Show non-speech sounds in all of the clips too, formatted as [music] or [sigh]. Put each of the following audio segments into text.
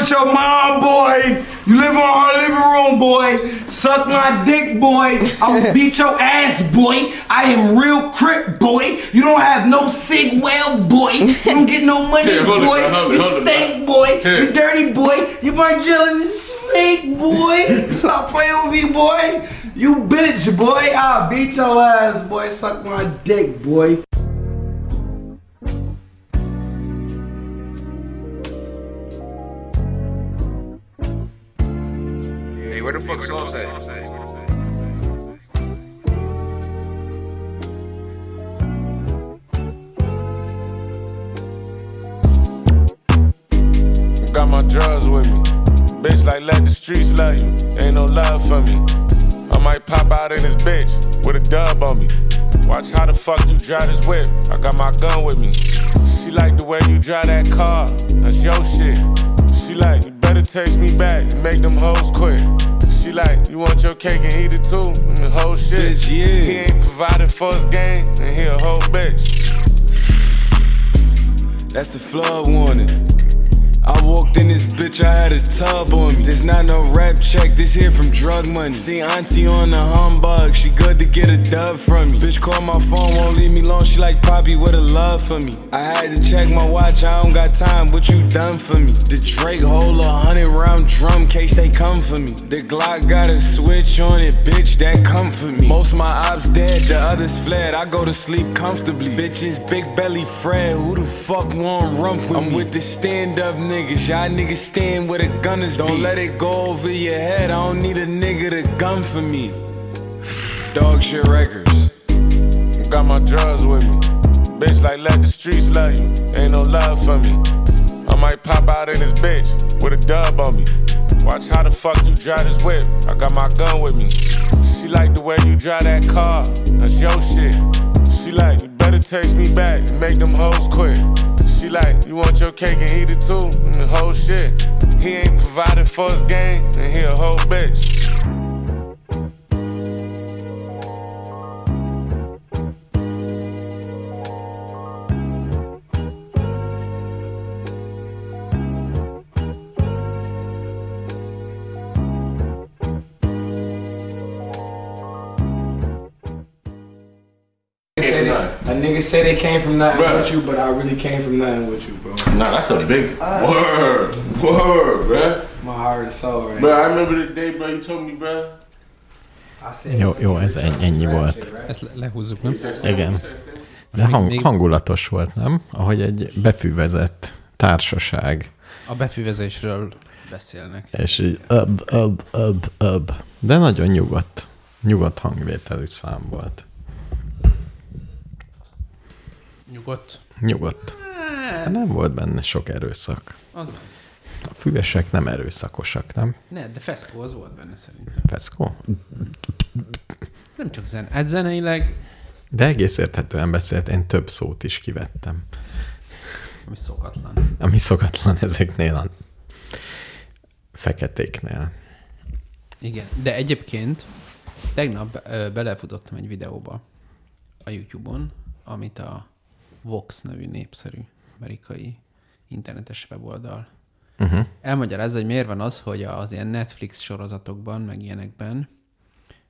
with your mom, boy. You live on her living room, boy. Suck my dick, boy. I will [laughs] beat your ass, boy. I am real crip, boy. You don't have no sig well, boy. You don't get no [laughs] money, Here, it, boy. bro, hold you it, stink, boy. Here. You dirty, boy. You my jealous is fake, boy. Stop playing with me, boy. You bitch, boy. I'll beat your ass, boy. Suck my dick, boy. Where the fuck Sauce at? Got my drugs with me. Bitch, like let the streets love you. Ain't no love for me. I might pop out in this bitch with a dub on me. Watch how the fuck you drive this whip. I got my gun with me. She like the way you drive that car. That's your shit. She like, you better text me back and make them hoes quit. She like, you want your cake and eat it too? And the whole shit. Bitch, yeah. He ain't providing for his game, and he a whole bitch. That's a flood warning. I walked in this bitch, I had a tub on me. There's not no rap check, this here from drug money. See auntie on the humbug, she good to get a dub from me. Bitch call my phone, won't leave me alone, she like Poppy with a love for me. I had to check my watch, I don't got time, what you done for me? The Drake hold a hundred round drum case they come for me. The Glock got a switch on it, bitch, that come for me. Most my ops dead, the others fled, I go to sleep comfortably. Bitches, big belly Fred, who the fuck want rump with I'm with the stand up niggas, y'all niggas stand where the gunners Don't let it go over your head, I don't need a nigga to gun for me. Dog shit records. Got my drugs with me. Bitch, like let the streets love you. Ain't no love for me. I might pop out in this bitch with a dub on me. Watch how the fuck you drive this whip. I got my gun with me. She like the way you drive that car. That's your shit. She like, you better text me back and make them hoes quit. She like, you want your cake and eat it too? And the whole shit. He ain't providing for his game, and he a whole bitch. A nigga say they came from nothing Bruh. with you, but I really came from nothing with you, bro. Nah, that's a big word. Word, bruh. My heart and soul, right? Bro, I remember the day, bro, you told me, bro. Jó, jó, ez ennyi, volt. Ezt le- lehúzzuk, nem? Igen. De hang, hangulatos volt, nem? Ahogy egy befűvezett társaság, A befüvezésről beszélnek. és így öb, öb, öb, öb. De nagyon nyugodt, nyugodt hangvételű szám volt. Nyugodt. Nyugodt. Nem volt benne sok erőszak. Az nem. A füvesek nem erőszakosak, nem? Ne, de feszkó az volt benne szerintem. Feszkó? Nem csak zen. Hát zeneileg, De egész érthetően beszélt, én több szót is kivettem. ami szokatlan. Ami szokatlan ezeknél a feketéknél. Igen, de egyébként tegnap belefutottam egy videóba a YouTube-on, amit a Vox nevű népszerű amerikai internetes weboldal Uh-huh. elmagyarázza, hogy miért van az, hogy az ilyen Netflix sorozatokban, meg ilyenekben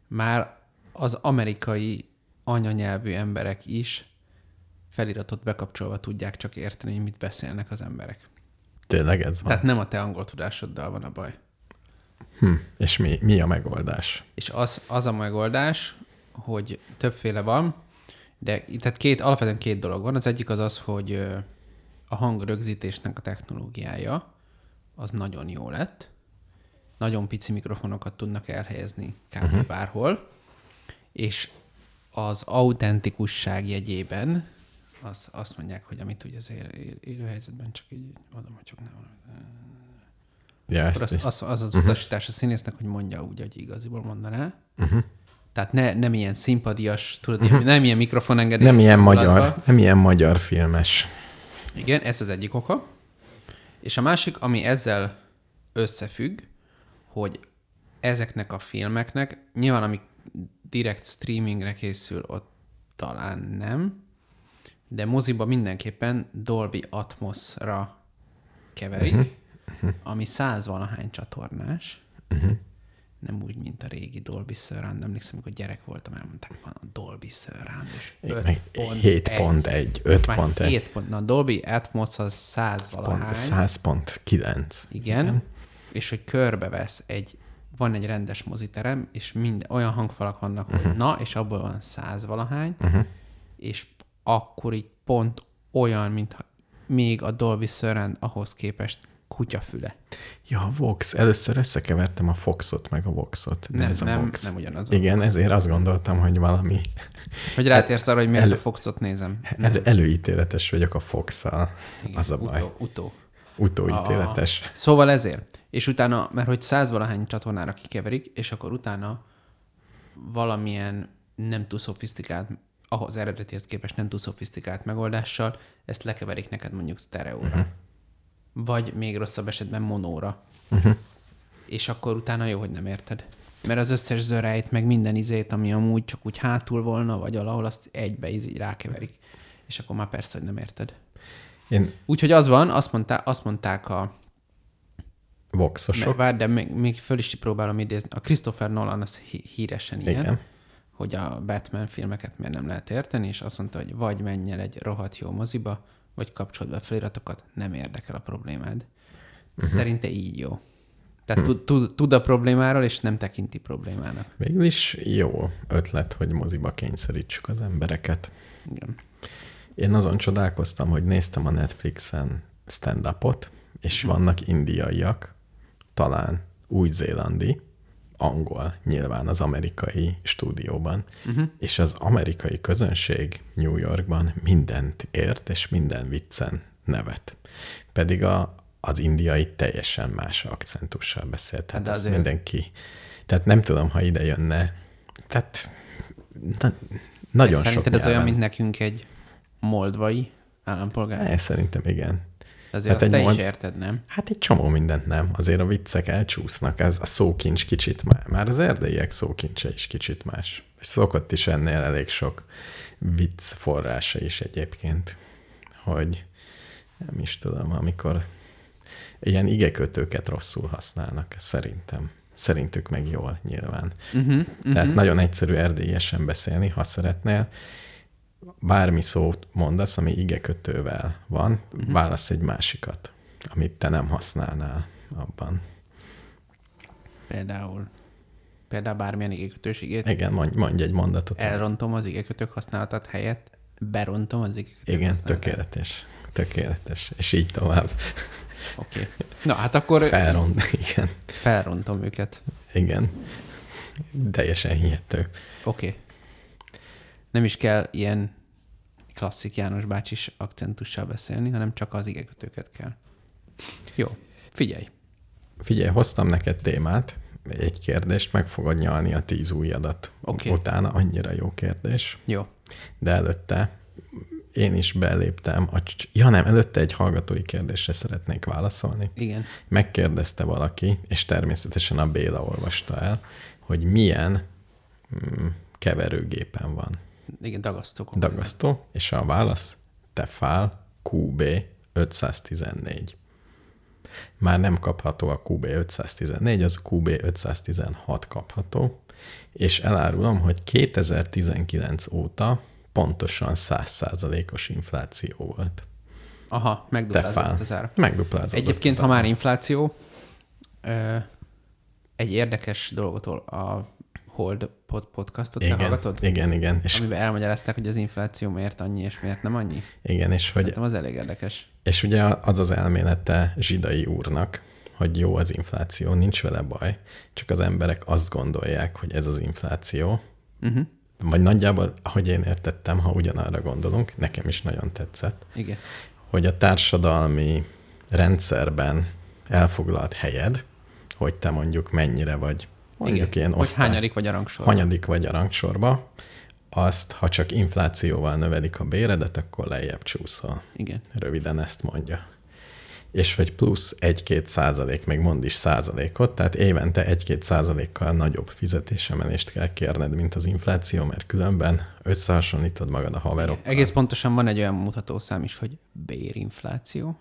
már az amerikai anyanyelvű emberek is feliratot bekapcsolva tudják csak érteni, mit beszélnek az emberek. Tényleg ez van. Tehát nem a te angol tudásoddal van a baj. Hm. És mi, mi a megoldás? És az, az a megoldás, hogy többféle van, de tehát két, alapvetően két dolog van. Az egyik az az, hogy a hangrögzítésnek a technológiája az nagyon jó lett. Nagyon pici mikrofonokat tudnak elhelyezni kb. Uh-huh. bárhol. És az autentikusság jegyében az, azt mondják, hogy amit ugye az él, él, élő helyzetben csak így mondom, hogy csak nem Ja, ezt az, az, az, az Mhm. utasítás a színésznek, hogy mondja úgy, hogy igaziból mondaná. Uh-huh. Tehát ne, nem ilyen szimpadias, tudod, uh-huh. nem ilyen mikrofonengedés. Mhm. nem ilyen magyar, nem ilyen magyar filmes. Igen, ez az egyik oka. És a másik, ami ezzel összefügg, hogy ezeknek a filmeknek, nyilván ami direkt streamingre készül, ott talán nem, de moziba mindenképpen Dolby Atmosra keverik, uh-huh. Mhm. ami száz valahány csatornás, nem úgy, mint a régi Dolby Surround. Emlékszem, amikor gyerek voltam, elmondták, van a Dolby Surround, és Én 5 meg pont 7.1, 5.1. 7 pont, na a Dolby Atmos az 100 valahány. 100.9. Igen. És hogy körbevesz egy, van egy rendes moziterem, és minden, olyan hangfalak vannak, uh-huh. hogy na, és abból van száz valahány, uh-huh. és akkor így pont olyan, mintha még a Dolby Surround ahhoz képest kutyafüle. Ja, a Vox. Először összekevertem a Foxot meg a Voxot. De Nem, ez a nem, Vox. nem ugyanaz a Igen, Vox. ezért azt gondoltam, hogy valami Hogy rátérsz arra, hogy miért elő- a Foxot nézem. elő, előítéletes vagyok a Fox-szal. Igen, Az a baj. Utó, utó. Utóítéletes. Szóval ezért. És utána, mert hogy százvalahány csatornára kikeverik, és akkor utána valamilyen nem túl szofisztikált, ahhoz eredetihez képest nem túl szofisztikált megoldással, ezt lekeverik neked mondjuk sztereóra. Uh-huh. Vagy még rosszabb esetben monóra. Uh-huh. És akkor utána jó, hogy nem érted. Mert az összes zörejt, meg minden izét, ami amúgy csak úgy hátul volna, vagy alahol, azt egybe így rákeverik. És akkor már persze, hogy nem érted. Én Úgyhogy az van, azt, mondta, azt mondták a, Voxosok. Várj, de még, még föl is próbálom idézni. A Christopher Nolan az hí- híresen ilyen, Igen. hogy a Batman filmeket miért nem lehet érteni, és azt mondta, hogy vagy menj el egy rohadt jó moziba, vagy kapcsold be feliratokat, nem érdekel a problémád. Uh-huh. Szerinte így jó. Tehát tud, tud, tud a problémáról, és nem tekinti problémának. Végül is jó ötlet, hogy moziba kényszerítsük az embereket. Igen. Én azon csodálkoztam, hogy néztem a Netflixen stand-upot, és vannak indiaiak, talán új-zélandi, angol nyilván az amerikai stúdióban, uh-huh. és az amerikai közönség New Yorkban mindent ért, és minden viccen nevet. Pedig a, az indiai teljesen más akcentussal beszélt. Tehát de azért- mindenki... Tehát nem tudom, ha ide jönne. Tehát na, nagyon Szerinted sok ez olyan, nyelven. mint nekünk egy moldvai állampolgár? É, szerintem igen. Azért hát egy te mold- is érted, nem? Hát egy csomó mindent nem. Azért a viccek elcsúsznak, ez a szókincs kicsit már. Már az erdélyiek szókincse is kicsit más. És szokott is ennél elég sok vicc forrása is egyébként, hogy nem is tudom, amikor ilyen igekötőket rosszul használnak, szerintem. Szerintük meg jól, nyilván. Uh-huh, Tehát nagyon egyszerű erdélyesen beszélni, ha szeretnél. Bármi szót mondasz, ami igekötővel van, uh-huh. válasz egy másikat, amit te nem használnál abban. Például, például bármilyen igékötőségét. Igen, mondj, mondj egy mondatot. Elrontom az igekötők használatát helyett, berontom az igekötők Igen, használatát. tökéletes. Tökéletes. És így tovább. Oké. Okay. Na, hát akkor Felront. Igen. felrontom őket. Igen. Teljesen hihető. Oké. Okay. Nem is kell ilyen klasszik János bácsis akcentussal beszélni, hanem csak az igekötőket kell. Jó. Figyelj. Figyelj, hoztam neked témát, egy kérdést, meg fogod nyalni a tíz ujjadat. Oké. Utána annyira jó kérdés. Jó. De előtte én is beléptem. A cs- ja nem, előtte egy hallgatói kérdésre szeretnék válaszolni. Igen. Megkérdezte valaki, és természetesen a Béla olvasta el, hogy milyen mm, keverőgépen van Igen, dagasztó. dagasztó, és a válasz Tefal QB 514. Már nem kapható a QB 514, az QB 516 kapható, és elárulom, hogy 2019 óta pontosan 100%-os infláció volt. Aha, megduplázott az ára. Megduplázódott Egyébként, ha már infláció, egy érdekes dolgot a Hold pod- podcastot igen, hallgatod? igen, igen, és, Amiben elmagyarázták, hogy az infláció miért annyi, és miért nem annyi. igen, és hogy Szerintem az elég érdekes. És ugye az az elmélete Zsidai úrnak, hogy jó az infláció, nincs vele baj, csak az emberek azt gondolják, hogy ez az infláció. Uh-huh. Vagy nagyjából, ahogy én értettem, ha ugyanarra gondolunk, nekem is nagyon tetszett, Igen. hogy a társadalmi rendszerben elfoglalt helyed, hogy te mondjuk mennyire vagy, mondjuk Igen. ilyen Hogy osztály, hányadik vagy a rangsorban. hanyadik vagy a rangsorba, azt, ha csak inflációval növelik a béredet, akkor lejjebb csúszol. Igen. Röviden ezt mondja. És hogy plusz 1-2 százalék, még mond is százalékot, tehát évente 1-2 százalékkal nagyobb fizetésemelést kell kérned, mint az infláció, mert különben összehasonlítod magad a haverokkal. Egész pontosan van egy olyan mutatószám is, hogy bérinfláció,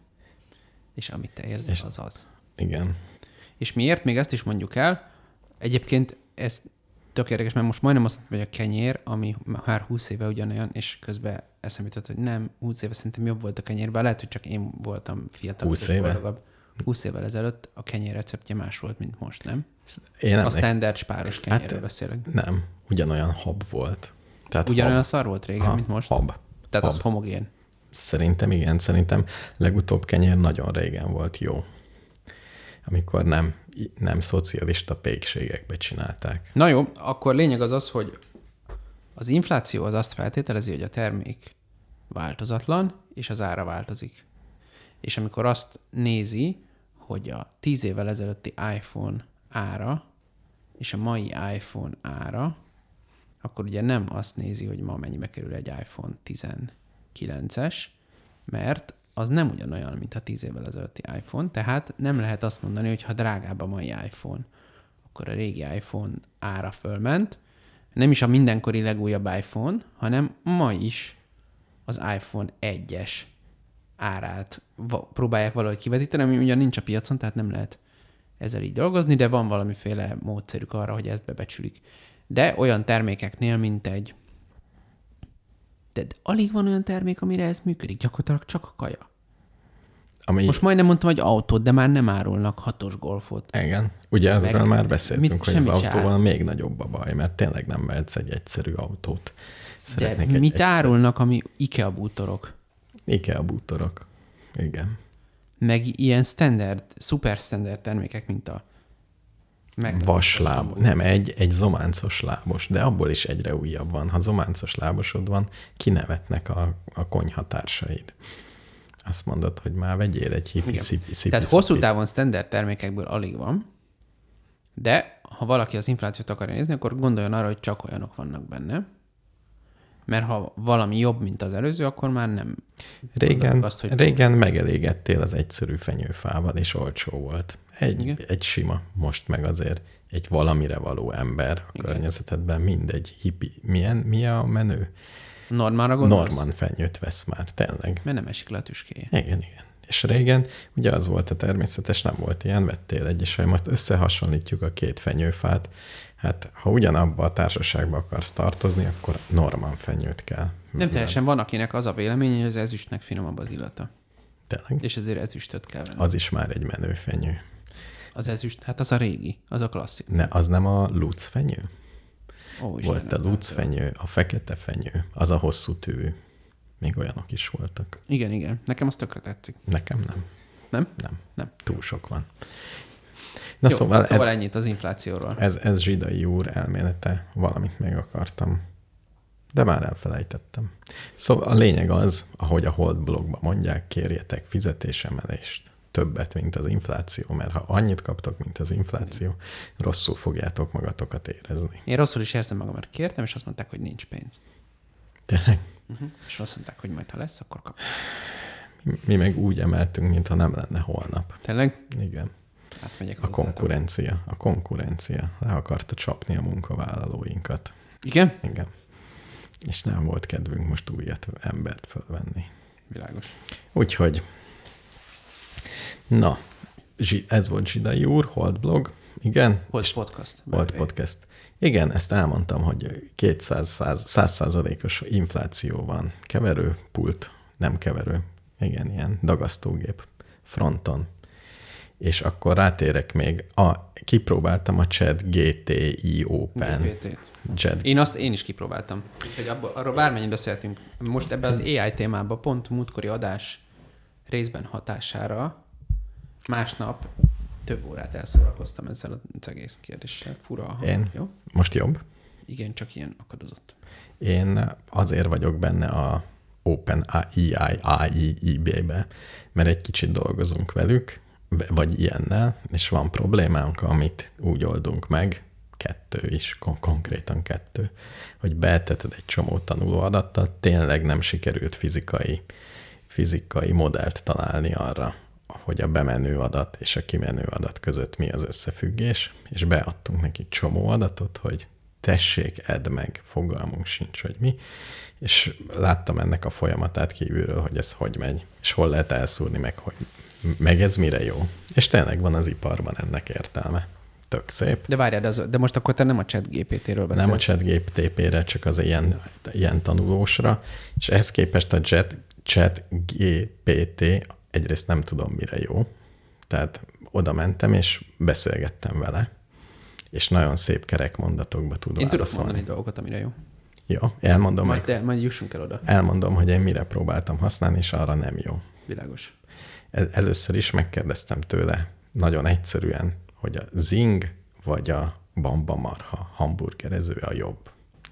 és amit te érzel, az az. Igen. És miért? Még ezt is mondjuk el. Egyébként ez tök érdekes, mert most majdnem azt mondtam, hogy a kenyér, ami már 20 éve ugyanolyan, és közben eszembe jutott, hogy nem, 20 éve szerintem jobb volt a kenyér, bár lehet, hogy csak én voltam fiatal. 20 éve? 20 évvel ezelőtt a kenyér receptje más volt, mint most, nem? Én nem A standard spáros kenyérről Hát, beszélek. Nem, ugyanolyan hab volt. Tehát Ugyanolyan hab. szar volt régen, Aha, mint most? Hab. Tehát az hab. homogén. Szerintem igen, szerintem legutóbb kenyér nagyon régen volt jó. Amikor nem, nem szocialista pékségekbe csinálták. Na jó, akkor lényeg az az, hogy az infláció az azt feltételezi, hogy a termék változatlan, és az ára változik. És amikor azt nézi, hogy a 10 évvel ezelőtti iPhone ára és a mai iPhone ára, akkor ugye nem azt nézi, hogy ma mennyibe kerül egy iPhone 19-es, mert az nem ugyanolyan, mint a 10 évvel ezelőtti iPhone, tehát nem lehet azt mondani, hogy ha drágább a mai iPhone, akkor a régi iPhone ára fölment, nem is a mindenkori legújabb iPhone, hanem ma is az iPhone 1-es árát próbálják valahogy kivetíteni, ami ugyan nincs a piacon, tehát nem lehet ezzel így dolgozni, de van valamiféle módszerük arra, hogy ezt bebecsülik. De olyan termékeknél, mint egy... De alig van olyan termék, amire ez működik, gyakorlatilag csak a kaja. Ami, Most majdnem mondtam, hogy autót, de már nem árulnak hatos golfot. igen, ugye Meg- már beszéltünk, mit- hogy az autóval áll. még nagyobb a baj, mert tényleg nem vehetsz egy egyszerű autót. De Szeretnék egy mit egyszer- árulnak, ami IKEA bútorok? IKEA bútorok. Igen. Meg ilyen standard, super standard termékek, mint a meg Vasláb. Nem, egy, egy zománcos lábos, de abból is egyre újabb van. Ha zománcos lábosod van, kinevetnek a, a konyhatársaid. Azt mondod, hogy már vegyél egy hippi szipi, szipi Tehát hosszú távon standard termékekből alig van, de ha valaki az inflációt akarja nézni, akkor gondoljon arra, hogy csak olyanok vannak benne. Mert ha valami jobb, mint az előző, akkor már nem. Régen, azt, hogy- régen megelégettél az egyszerű fenyőfával, és olcsó volt. Egy, Igen. egy sima, most meg azért egy valamire való ember a Igen. környezetedben, mindegy hippi. Milyen, mi a menő? Normára gondolsz? Norman fenyőt vesz már, tényleg. Mert nem esik le a tüskéje. Igen, igen. És régen ugye az volt a természetes, nem volt ilyen, vettél egy, ha most összehasonlítjuk a két fenyőfát, hát ha ugyanabba a társaságba akarsz tartozni, akkor Norman fenyőt kell. Nem teljesen van, akinek az a véleménye, hogy az ezüstnek finomabb az illata. Tényleg? És ezért ezüstöt kell venni. Az is már egy menő fenyő. Az ezüst, hát az a régi, az a klasszik. Ne, az nem a Lutz fenyő? Ó, Volt a Istenem, Lutz nem tudom. fenyő, a fekete fenyő, az a hosszú tűvű. Még olyanok is voltak. Igen, igen. Nekem az tökre tetszik. Nekem nem. Nem? Nem. Nem. Túl sok van. Na Jó, szóval, szóval ez, ennyit az inflációról. ez, ez zsidai úr elmélete, valamit még akartam, de már elfelejtettem. Szóval a lényeg az, ahogy a Hold blogban mondják, kérjetek fizetésemelést. Többet, mint az infláció, mert ha annyit kaptok, mint az infláció, rosszul fogjátok magatokat érezni. Én rosszul is érzem magam, mert kértem, és azt mondták, hogy nincs pénz. Tényleg, Uh-huh. És azt mondták, hogy majd ha lesz, akkor kap. mi- mi meg úgy emeltünk, mintha nem lenne holnap. Tényleg? Igen. Átmegyek A konkurencia. A konkurencia. Le akarta csapni a munkavállalóinkat. Igen? Igen. És nem volt kedvünk most újat embert fölvenni. Világos. Úgyhogy, na, ez volt Zsidai úr, Hold blog, igen. Hold podcast. Volt podcast. Igen, ezt elmondtam, hogy 200 százalékos infláció van. Keverő, pult, nem keverő. Igen, ilyen dagasztógép fronton. És akkor rátérek még, a, kipróbáltam a Chat GTI Open. GPT-t. Chat Én azt én is kipróbáltam. Úgyhogy abba, arról bármennyit beszéltünk. Most ebbe az AI témába pont múltkori adás részben hatására másnap több órát elszórakoztam ezzel az egész kérdéssel. Fura a hang, Én? jó? Most jobb? Igen, csak ilyen akadozott. Én azért vagyok benne a Open AI AI-be, mert egy kicsit dolgozunk velük, vagy ilyennel, és van problémánk, amit úgy oldunk meg, kettő is, kon- konkrétan kettő, hogy beteted egy csomó tanuló adattal, tényleg nem sikerült fizikai, fizikai modellt találni arra, hogy a bemenő adat és a kimenő adat között mi az összefüggés, és beadtunk neki csomó adatot, hogy tessék, edd meg, fogalmunk sincs, hogy mi, és láttam ennek a folyamatát kívülről, hogy ez hogy megy, és hol lehet elszúrni, meg hogy meg ez mire jó. És tényleg van az iparban ennek értelme. Tök szép. De várjál, de, az, de most akkor te nem a chat GPT-ről beszélsz. Nem a chat GPT-re, csak az ilyen, ilyen tanulósra, és ehhez képest a chat, chat GPT egyrészt nem tudom mire jó, tehát oda mentem, és beszélgettem vele, és nagyon szép kerek mondatokba tud Én tudok mondani dolgokat, amire jó. Jó, elmondom, Majd, meg, de, majd jussunk el oda. elmondom, hogy én mire próbáltam használni, és arra nem jó. Világos. El- Először is megkérdeztem tőle nagyon egyszerűen, hogy a zing vagy a bamba marha hamburgerező a jobb.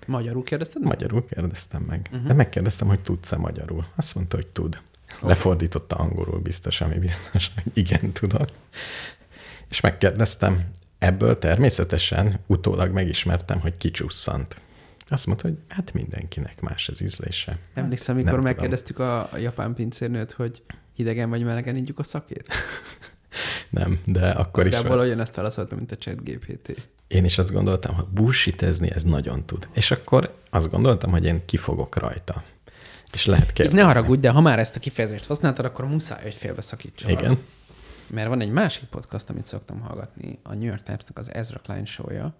Magyarul kérdezted? meg? Magyarul kérdeztem meg. Uh-huh. De megkérdeztem, hogy tudsz-e magyarul. Azt mondta, hogy tud. Lefordította angolul biztos, ami biztos, hogy [laughs] igen tudok. És megkérdeztem, ebből természetesen utólag megismertem, hogy kicsusszant. Azt mondta, hogy hát mindenkinek más az ízlése. Emlékszem, Nem amikor tudom. megkérdeztük a, a japán pincérnőt, hogy hidegen vagy melegen ígyük a szakét? [laughs] Nem, de akkor is. De abból ugyanezt válaszoltam, mint a chat GPT. Én is azt gondoltam, hogy bullshitezni ez nagyon tud. És akkor azt gondoltam, hogy én kifogok rajta. És lehet kérdezni. ne haragudj, de ha már ezt a kifejezést használtad, akkor muszáj, hogy félbeszakítsam. Igen. Mert van egy másik podcast, amit szoktam hallgatni, a New York Times-nak az Ezra Klein show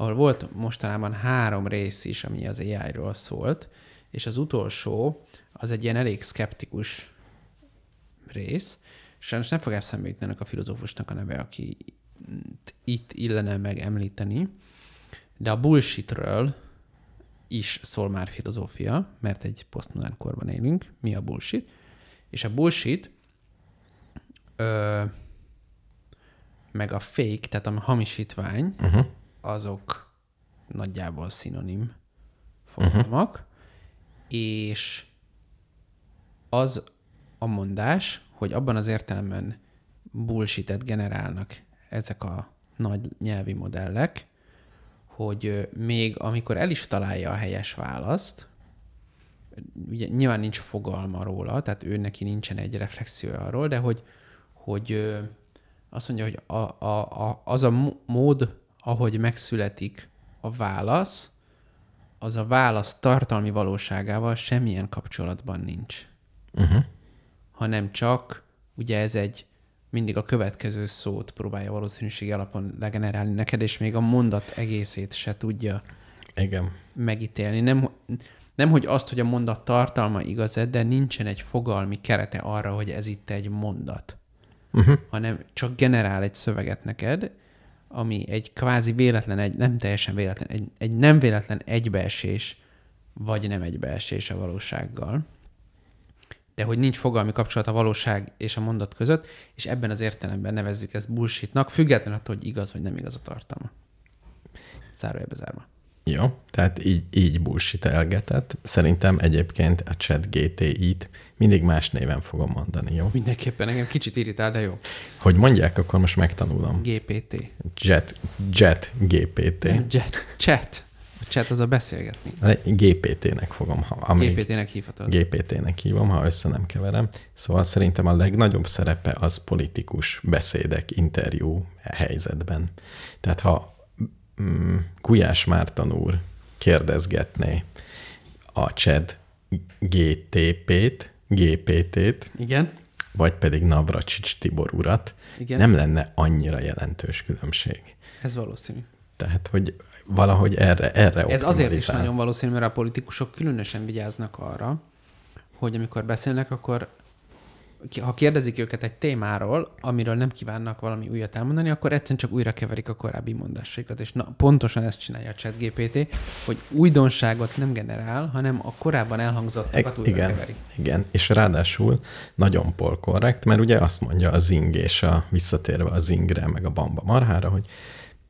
ahol volt mostanában három rész is, ami az AI-ról szólt, és az utolsó az egy ilyen elég skeptikus rész. Sajnos nem fog eszembe jutni a filozófusnak a neve, aki itt illene megemlíteni, de a bullshitről is szól már filozófia, mert egy posztmodern korban élünk. Mi a bullshit? És a bullshit ö, meg a fake, tehát a hamisítvány, uh-huh. azok nagyjából szinonim fogalmak, uh-huh. és az a mondás, hogy abban az értelemben bullshitet generálnak ezek a nagy nyelvi modellek, hogy még amikor el is találja a helyes választ, ugye nyilván nincs fogalma róla, tehát ő neki nincsen egy reflexió arról, de hogy, hogy azt mondja, hogy a, a, a, az a mód, ahogy megszületik a válasz, az a válasz tartalmi valóságával semmilyen kapcsolatban nincs. Uh-huh. Hanem csak, ugye ez egy mindig a következő szót próbálja valószínűség alapon legenerálni neked, és még a mondat egészét se tudja Igen. megítélni. Nem, nem, hogy azt, hogy a mondat tartalma igaz de nincsen egy fogalmi kerete arra, hogy ez itt egy mondat. Uh-huh. Hanem csak generál egy szöveget neked, ami egy kvázi véletlen, egy nem teljesen véletlen, egy, egy nem véletlen egybeesés, vagy nem egybeesés a valósággal. De hogy nincs fogalmi kapcsolat a valóság és a mondat között, és ebben az értelemben nevezzük ezt bullshitnak, függetlenül attól, hogy igaz vagy nem igaz a tartalma. Zárójelbe zárva. Jó, tehát így, így bullshitelgetett. Szerintem egyébként a chat GTI-t mindig más néven fogom mondani, jó? Mindenképpen engem kicsit irritál, de jó. Hogy mondják, akkor most megtanulom. GPT. Jet, Jet GPT. Jet, chat. Chat az a beszélgetni. GPT-nek fogom, ha, amíg GPT-nek hívhatod. GPT-nek hívom, ha össze nem keverem. Szóval szerintem a legnagyobb szerepe az politikus beszédek, interjú helyzetben. Tehát ha mm, Gulyás Márton úr kérdezgetné a chat GTP-t, GPT-t, Igen? vagy pedig Navracsics Tibor urat, Igen. nem lenne annyira jelentős különbség. Ez valószínű. Tehát, hogy valahogy erre, erre Ez azért is nagyon valószínű, mert a politikusok különösen vigyáznak arra, hogy amikor beszélnek, akkor ha kérdezik őket egy témáról, amiről nem kívánnak valami újat elmondani, akkor egyszerűen csak újra keverik a korábbi mondásaikat. És na, pontosan ezt csinálja a ChatGPT, hogy újdonságot nem generál, hanem a korábban elhangzottakat újra igen, keveri. igen, és ráadásul nagyon polkorrekt, mert ugye azt mondja a zing és a visszatérve a zingre, meg a bamba marhára, hogy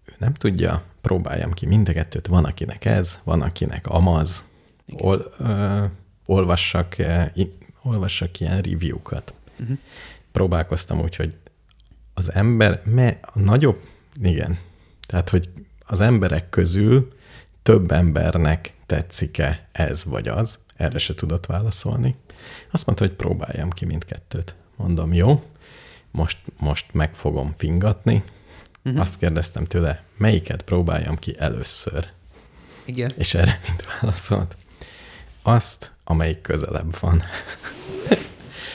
ő nem tudja, próbáljam ki mind a kettőt, van akinek ez, van akinek amaz, Ol, ö, olvassak, olvassak ilyen review-kat. Uh-huh. Próbálkoztam úgy, hogy az ember, me, a nagyobb, igen, tehát, hogy az emberek közül több embernek tetszik-e ez vagy az, erre se tudott válaszolni. Azt mondta, hogy próbáljam ki mindkettőt. Mondom, jó, most, most meg fogom fingatni. Uh-huh. Azt kérdeztem tőle, melyiket próbáljam ki először. Igen. És erre mind válaszolt. Azt, amelyik közelebb van. [laughs]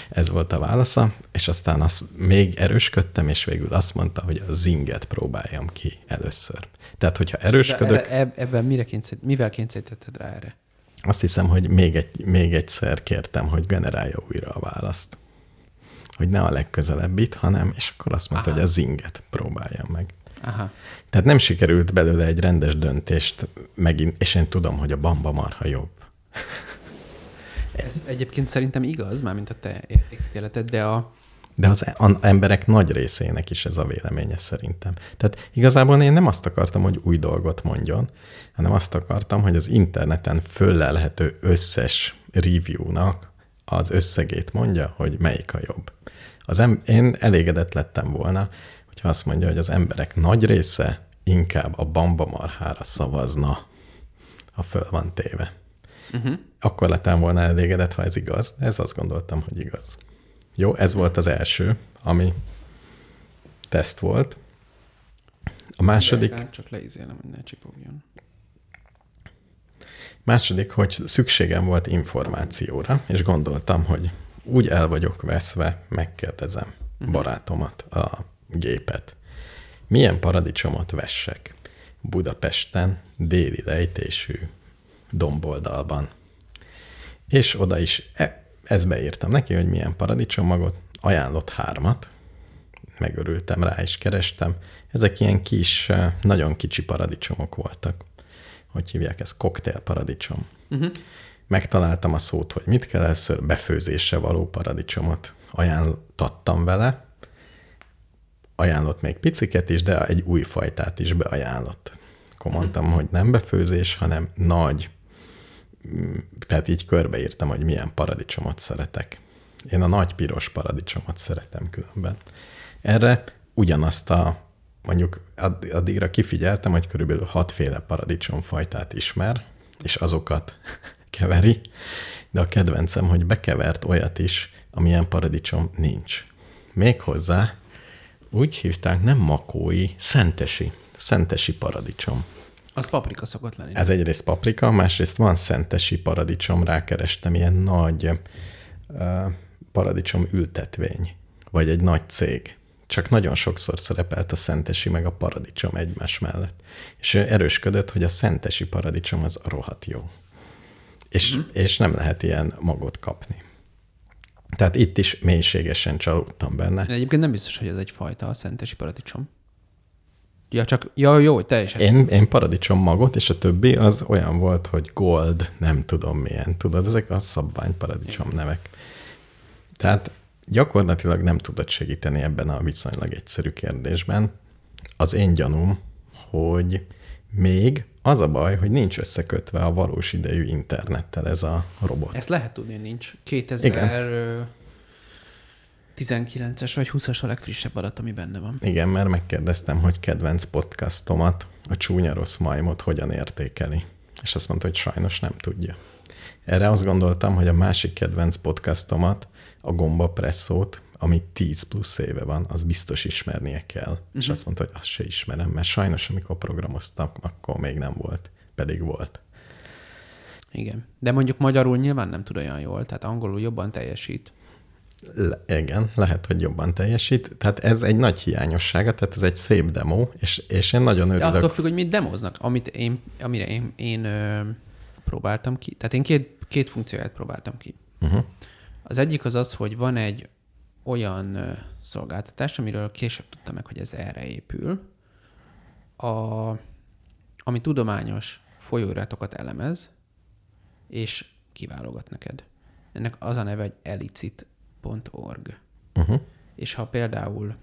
Ez volt a válasza, és aztán azt még erősködtem, és végül azt mondta, hogy a zinget próbáljam ki először. Tehát, hogyha erősködök, De eb- ebben mire kényszer, mivel kényszerítetted rá erre? azt hiszem, hogy még, egy, még egyszer kértem, hogy generálja újra a választ. Hogy ne a legközelebbit, hanem, és akkor azt mondta, Aha. hogy a zinget próbáljam meg. Aha. Tehát nem sikerült belőle egy rendes döntést megint, és én tudom, hogy a bamba marha jobb. [laughs] Ez egyébként szerintem igaz, mármint a te értékítéleted, de a, De az a- emberek nagy részének is ez a véleménye szerintem. Tehát igazából én nem azt akartam, hogy új dolgot mondjon, hanem azt akartam, hogy az interneten föllelhető összes review-nak az összegét mondja, hogy melyik a jobb. Az em- én elégedett lettem volna, hogyha azt mondja, hogy az emberek nagy része inkább a bamba marhára szavazna, ha föl van téve. Uh-huh. Akkor lettem volna elégedett, ha ez igaz, ez azt gondoltam, hogy igaz. Jó, ez volt az első, ami teszt volt. A második, de csak leizélem, hogy ne csipogjon. második, hogy szükségem volt információra, és gondoltam, hogy úgy el vagyok veszve, megkérdezem barátomat, a gépet. Milyen paradicsomot vessek Budapesten, déli lejtésű domboldalban? És oda is, e- ezt beírtam neki, hogy milyen paradicsommagot, ajánlott hármat, megörültem rá, és kerestem. Ezek ilyen kis, eh, nagyon kicsi paradicsomok voltak. Hogy hívják ezt? Cocktail paradicsom. Uh-huh. Megtaláltam a szót, hogy mit kell először befőzésre való paradicsomot ajánlottam vele. Ajánlott még piciket is, de egy új fajtát is beajánlott. Akkor mondtam, hogy nem befőzés, hanem nagy, mm, tehát így körbeírtam, hogy milyen paradicsomot szeretek. Én a nagy piros paradicsomot szeretem különben. Erre ugyanazt a, mondjuk add- addigra kifigyeltem, hogy körülbelül hatféle paradicsomfajtát ismer, és azokat keveri, de a kedvencem, hogy bekevert olyat is, amilyen paradicsom nincs. Méghozzá úgy hívták, nem makói, szentesi, szentesi paradicsom. Az paprika szokott lenni. Ez egyrészt paprika, másrészt van szentesi paradicsom, rákerestem, ilyen nagy uh, paradicsom ültetvény, vagy egy nagy cég. Csak nagyon sokszor szerepelt a szentesi meg a paradicsom egymás mellett. És erősködött, hogy a szentesi paradicsom az rohadt jó. És, mm. és nem lehet ilyen magot kapni. Tehát itt is mélységesen csalódtam benne. Egyébként nem biztos, hogy ez egy fajta a szentesi paradicsom. Ja, csak, ja, jó, teljesen. Én, én paradicsom magot, és a többi az olyan volt, hogy gold, nem tudom milyen. Tudod, ezek a szabvány paradicsom nevek. Tehát gyakorlatilag nem tudod segíteni ebben a viszonylag egyszerű kérdésben. Az én gyanúm, hogy még az a baj, hogy nincs összekötve a valós idejű internettel ez a robot. Ezt lehet tudni, nincs. 2019-es vagy 20-as a legfrissebb adat, ami benne van. Igen, mert megkérdeztem, hogy kedvenc podcastomat, a csúnya rossz majmot hogyan értékeli. És azt mondta, hogy sajnos nem tudja. Erre azt gondoltam, hogy a másik kedvenc podcastomat, a Gomba Presszót, ami 10 plusz éve van, az biztos ismernie kell. Uh-huh. És azt mondta, hogy azt se ismerem, mert sajnos, amikor programoztam, akkor még nem volt. Pedig volt. Igen. De mondjuk magyarul nyilván nem tud olyan jól, tehát angolul jobban teljesít. Le, igen, lehet, hogy jobban teljesít. Tehát ez egy nagy hiányossága, tehát ez egy szép demo, és, és én nagyon De örülök. attól függ, hogy mit demoznak, amit én, amire én, én ö, próbáltam ki. Tehát én két, két funkcióját próbáltam ki. Uh-huh. Az egyik az az, hogy van egy olyan szolgáltatás, amiről később tudtam meg, hogy ez erre épül, a, ami tudományos folyóiratokat elemez, és kiválogat neked. Ennek az a neve, hogy elicit.org. Uh-huh. És ha például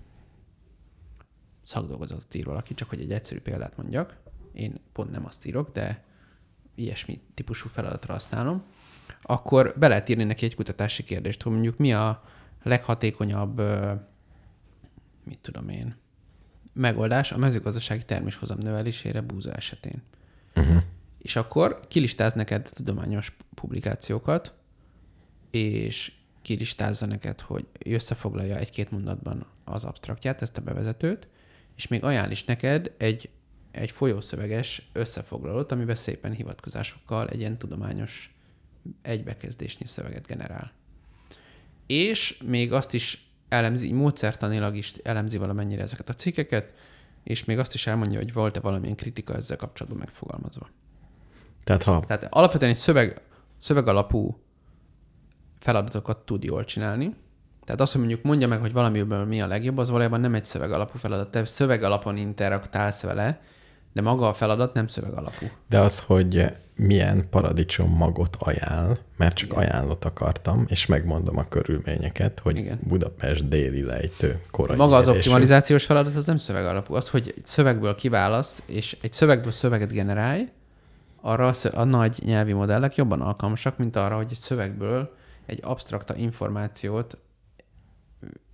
szakdolgozatot ír valaki, csak hogy egy egyszerű példát mondjak, én pont nem azt írok, de ilyesmi típusú feladatra használom, akkor be lehet írni neki egy kutatási kérdést, hogy mondjuk mi a leghatékonyabb, ö, mit tudom én, megoldás a mezőgazdasági terméshozam növelésére búza esetén. Uh-huh. És akkor kilistáz neked tudományos publikációkat, és kilistázza neked, hogy összefoglalja egy-két mondatban az abstraktját, ezt a bevezetőt, és még ajánl is neked egy, egy folyószöveges összefoglalót, amiben szépen hivatkozásokkal egy ilyen tudományos egybekezdésnyi szöveget generál. És még azt is elemzi, így módszertanilag is elemzi valamennyire ezeket a cikkeket, és még azt is elmondja, hogy volt-e valamilyen kritika ezzel kapcsolatban megfogalmazva. Tehát ha Tehát alapvetően egy szöveg, szöveg alapú feladatokat tud jól csinálni. Tehát azt, hogy mondjuk mondja meg, hogy valamiből mi a legjobb, az valójában nem egy szöveg alapú feladat. Te szöveg alapon interaktálsz vele, de maga a feladat nem szöveg alapú. De az, hogy milyen paradicsom magot ajánl, mert csak ajánlott akartam, és megmondom a körülményeket, hogy Igen. Budapest déli lejtő korai Maga az érésű. optimalizációs feladat az nem szöveg alapú. Az, hogy egy szövegből kiválasz, és egy szövegből szöveget generálj, arra a, nagy nyelvi modellek jobban alkalmasak, mint arra, hogy egy szövegből egy abstrakta információt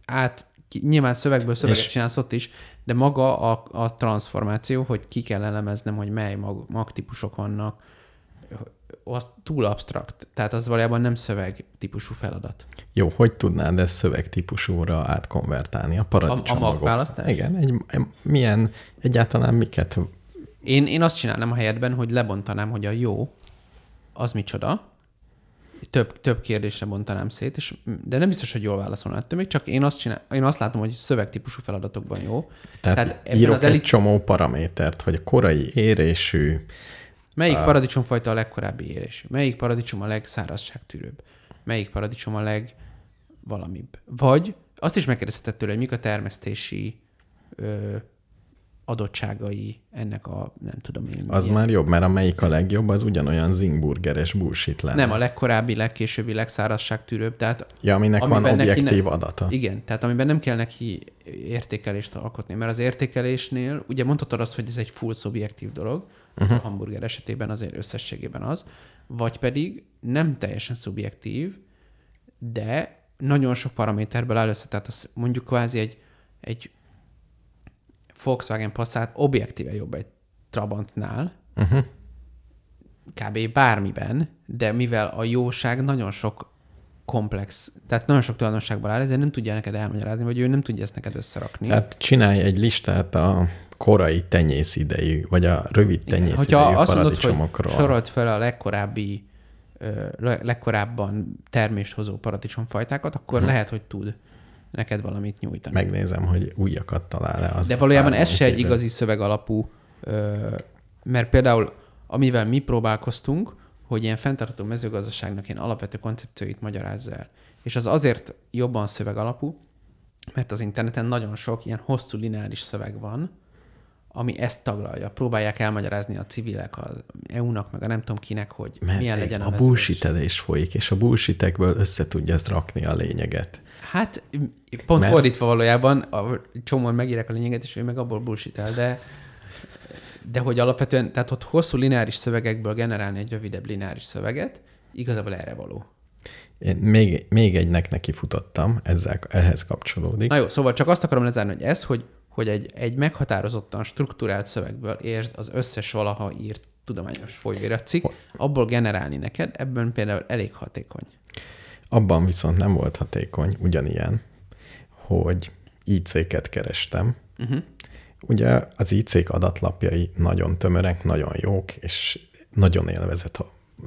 át, nyilván szövegből szöveget És- csinálsz ott is, de maga a, a transformáció, hogy ki kell elemeznem, hogy mely mag, magtípusok vannak, az túl abstrakt. Tehát az valójában nem szöveg típusú feladat. Jó, hogy tudnád ezt szövegtípusúra átkonvertálni? A paradicsom A- a magválasztás? Igen, egy, milyen, egyáltalán miket Én, én azt csinálnám a helyedben, hogy lebontanám, hogy a jó az micsoda, több, több kérdésre bontanám szét, és, de nem biztos, hogy jól válaszolna ettől még, csak én azt, csinál, én azt látom, hogy szövegtípusú feladatokban jó. Tehát, Tehát írok az egy elit- csomó paramétert, hogy a korai érésű, Melyik paradicsomfajta a legkorábbi érésű? Melyik paradicsom a legszárazságtűrőbb? Melyik paradicsom a leg valamibb? Vagy azt is megkérdezheted tőle, hogy mik a termesztési ö, adottságai ennek a, nem tudom én. az milyen- már jobb, mert a melyik a legjobb, az ugyanolyan zingburgeres bullshit lenne. Nem, a legkorábbi, legkésőbbi, legszárazságtűrőbb, tehát Ja, aminek van objektív ne- adata. Igen, tehát amiben nem kell neki értékelést alkotni, mert az értékelésnél, ugye mondhatod azt, hogy ez egy full szubjektív dolog, uh-huh. a hamburger esetében azért összességében az, vagy pedig nem teljesen szubjektív, de nagyon sok paraméterből áll össze, tehát az mondjuk kvázi egy, egy Volkswagen Passat objektíve jobb egy Trabantnál, Uh-huh. kb. bármiben, de mivel a jóság nagyon sok komplex, tehát nagyon sok tulajdonságból áll, ezért nem tudja neked elmagyarázni, vagy ő nem tudja ezt neked összerakni. Tehát csinálj egy listát a korai tenyész idejű, vagy a rövid tenyész Hogyha idejű azt mondod, hogy sorolt fel a legkorábbi, legkorábban termést hozó paradicsomfajtákat, akkor Mhm. lehet, hogy tud neked valamit nyújtani. Megnézem, hogy újakat talál-e az. De valójában ez se egy igazi szöveg alapú, mert például amivel mi próbálkoztunk, hogy ilyen fenntartható mezőgazdaságnak ilyen alapvető koncepcióit magyarázza el. És az azért jobban szöveg alapú, mert az interneten nagyon sok ilyen hosszú lineáris szöveg van, ami ezt taglalja. Próbálják elmagyarázni a civilek, az EU-nak, meg a nem tudom kinek, hogy Mert milyen legyen a, a bullshitelés folyik, és a bullshitekből össze tudja rakni a lényeget. Hát pont Mert- fordítva valójában, a csomóan megírják a lényeget, és ő meg abból bullshit el, de, de hogy alapvetően, tehát ott hosszú lineáris szövegekből generálni egy rövidebb lineáris szöveget, igazából erre való. Én még, még egynek neki futottam, ezzel, ehhez kapcsolódik. Na jó, szóval csak azt akarom lezárni, hogy ez, hogy, hogy egy, egy meghatározottan struktúrált szövegből értsd az összes valaha írt tudományos folyóiratcikk, abból generálni neked, ebben például elég hatékony. Abban viszont nem volt hatékony, ugyanilyen, hogy IC-ket kerestem. Uh-huh. Ugye az IC-k adatlapjai nagyon tömörek, nagyon jók, és nagyon élvezet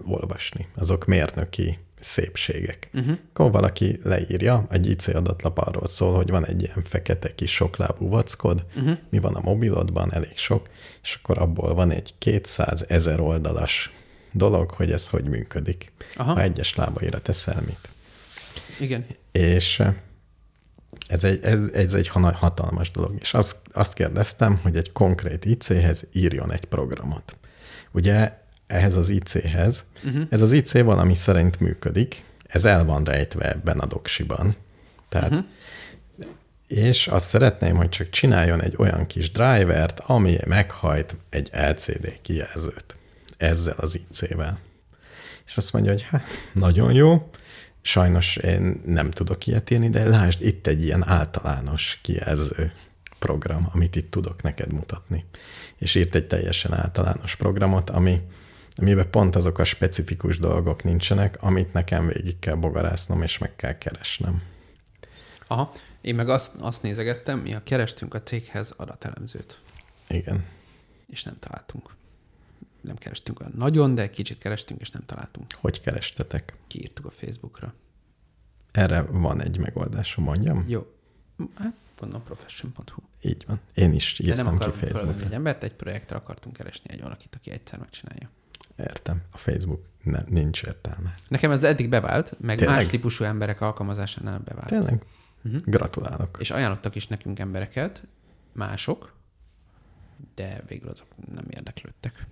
olvasni. Azok mérnöki szépségek. Uh-huh. Akkor valaki leírja, egy IC adatlap arról szól, hogy van egy ilyen fekete kis soklábú vackod, uh-huh. mi van a mobilodban, elég sok, és akkor abból van egy 200 ezer oldalas dolog, hogy ez hogy működik. Aha. Ha egyes lábaira teszel mit. Igen. És eh, ez egy, ez, ez egy hatalmas dolog. És azt, azt kérdeztem, hogy egy konkrét IC-hez írjon egy programot. Ugye ehhez az IC-hez, uh-huh. ez az IC valami szerint működik, ez el van rejtve ebben a doksiban. Tehát, uh-huh. és azt szeretném, hogy csak csináljon egy olyan kis drivert, ami meghajt egy LCD kijelzőt ezzel az IC-vel. És azt mondja, hogy hát, nagyon jó, sajnos én nem tudok ilyet írni, de lásd, itt egy ilyen általános kijelző program, amit itt tudok neked mutatni. És írt egy teljesen általános programot, ami, amiben pont azok a specifikus dolgok nincsenek, amit nekem végig kell bogarásznom, és meg kell keresnem. Aha. Én meg azt, azt nézegettem, mi a kerestünk a céghez adatelemzőt, Igen. és nem találtunk. Nem kerestünk olyan nagyon, de kicsit kerestünk, és nem találtunk. Hogy kerestetek? Kiírtuk a Facebookra. Erre van egy megoldásom, mondjam? Jó. Hát, gondolom profession.hu. Így van. Én is De nem írtam ki Facebookra. egy embert, egy projektre akartunk keresni egy valakit, aki egyszer megcsinálja. Értem. A Facebook ne, nincs értelme. Nekem ez eddig bevált, meg Tényleg? más típusú emberek alkalmazásánál bevált. Tényleg? Uh-huh. Gratulálok. És ajánlottak is nekünk embereket, mások, de végül azok nem érdeklődtek.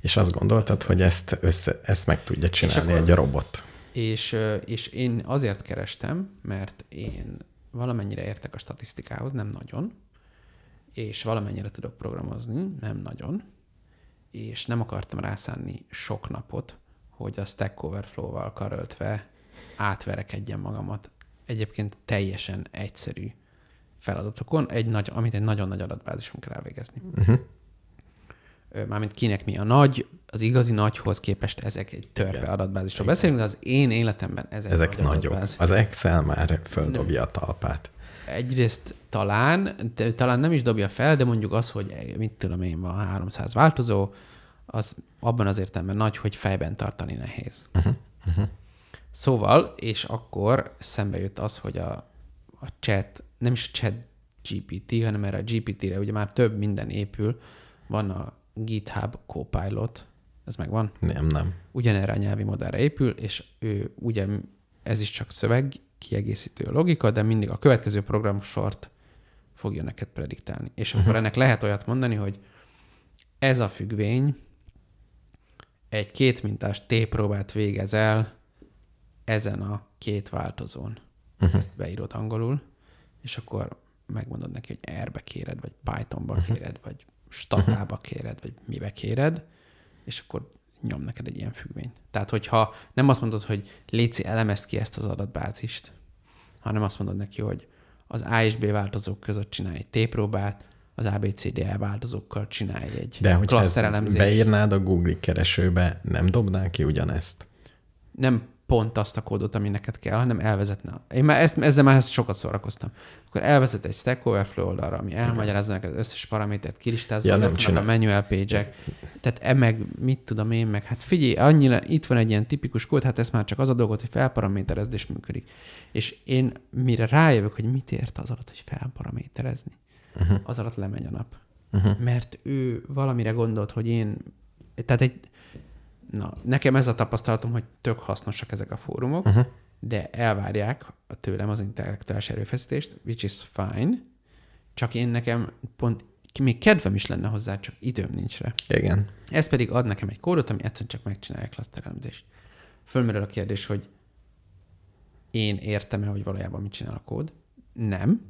És azt gondoltad, hogy ezt, össze, ezt meg tudja csinálni akkor- egy robot. És, és én azért kerestem, mert én valamennyire értek a statisztikához, nem nagyon, és valamennyire tudok programozni, nem nagyon, és nem akartam rászánni sok napot, hogy a Stack Overflow-val karöltve átverekedjem magamat egyébként teljesen egyszerű feladatokon, egy nagy, amit egy nagyon nagy adatbázison kell elvégezni. Uh-huh. Mármint kinek mi a nagy, az igazi nagyhoz képest ezek egy törpe Igen. adatbázisról beszélünk, de az én életemben ezek, Ezek nagy nagyok. adatbázis. Az Excel már földobja a talpát. Egyrészt talán, de talán nem is dobja fel, de mondjuk az, hogy mit tudom én, van 300 változó, az abban az értelemben nagy, hogy fejben tartani nehéz. Uh-huh, uh-huh. Szóval, és akkor szembe jött az, hogy a, a chat, nem is a chat GPT, hanem erre a GPT-re ugye már több minden épül, van a GitHub Copilot, ez megvan? Nem, nem. ugyanerre a nyelvi modellre épül, és ő ugye ez is csak szöveg, kiegészítő logika, de mindig a következő program sort fogja neked prediktálni. És akkor ennek lehet olyat mondani, hogy ez a függvény egy kétmintás T-próbát végez el ezen a két változón. Uh-huh. Ezt beírod angolul, és akkor megmondod neki, hogy R-be kéred, vagy Pythonba uh-huh. kéred, vagy statába kéred, vagy mibe kéred, és akkor nyom neked egy ilyen függvényt. Tehát, hogyha nem azt mondod, hogy Léci, elemezd ki ezt az adatbázist, hanem azt mondod neki, hogy az A és B változók között csinálj egy T-próbát, az ABCDE változókkal csinálj egy De hogy ezt beírnád a Google keresőbe, nem dobnál ki ugyanezt? nem pont azt a kódot, ami neked kell, hanem elvezetne. Én már ezt, ezzel már ezt sokat szórakoztam. Akkor elvezet egy Stack Overflow oldalra, ami elmagyarázza neked az összes paramétert, kilistázza, Ja, nem a manual page Tehát e meg, mit tudom én, meg hát figyelj, annyira, itt van egy ilyen tipikus kód, hát ez már csak az a dolgot, hogy felparaméterezd és működik. És én mire rájövök, hogy mit ért az alatt, hogy felparaméterezni, uh-huh. az alatt lemegy a nap. Uh-huh. Mert ő valamire gondolt, hogy én, tehát egy, Na, nekem ez a tapasztalatom, hogy tök hasznosak ezek a fórumok, uh-huh. de elvárják tőlem az intellektuális erőfeszítést, which is fine, csak én nekem pont még kedvem is lenne hozzá, csak időm nincs rá. Igen. Ez pedig ad nekem egy kódot, ami egyszerűen csak megcsinálja a klaszterelemzést. Fölmerül a kérdés, hogy én értem-e, hogy valójában mit csinál a kód? Nem.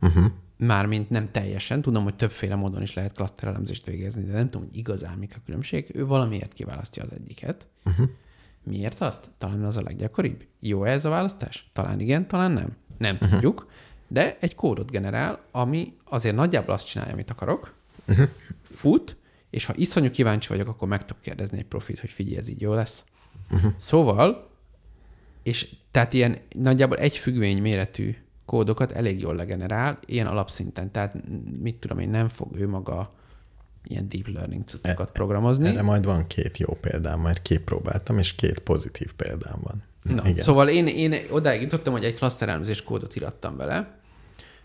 Uh-huh. Mármint nem teljesen. Tudom, hogy többféle módon is lehet klaszterelemzést végezni, de nem tudom, hogy igazán mik a különbség. Ő valamiért kiválasztja az egyiket. Uh-huh. Miért azt? Talán az a leggyakoribb. Jó ez a választás? Talán igen, talán nem. Nem uh-huh. tudjuk, de egy kódot generál, ami azért nagyjából azt csinálja, amit akarok, uh-huh. fut, és ha iszonyú kíváncsi vagyok, akkor meg tudok kérdezni egy profit, hogy figyelj, ez így jó lesz. Uh-huh. Szóval, és tehát ilyen nagyjából egy függvény méretű kódokat elég jól legenerál, ilyen alapszinten. Tehát mit tudom én, nem fog ő maga ilyen deep learning cuccokat programozni. Erre majd van két jó példám, mert kipróbáltam, és két pozitív példám van. Na, Igen. szóval én, én odáig jutottam, hogy egy klaszterelemzés kódot irattam vele,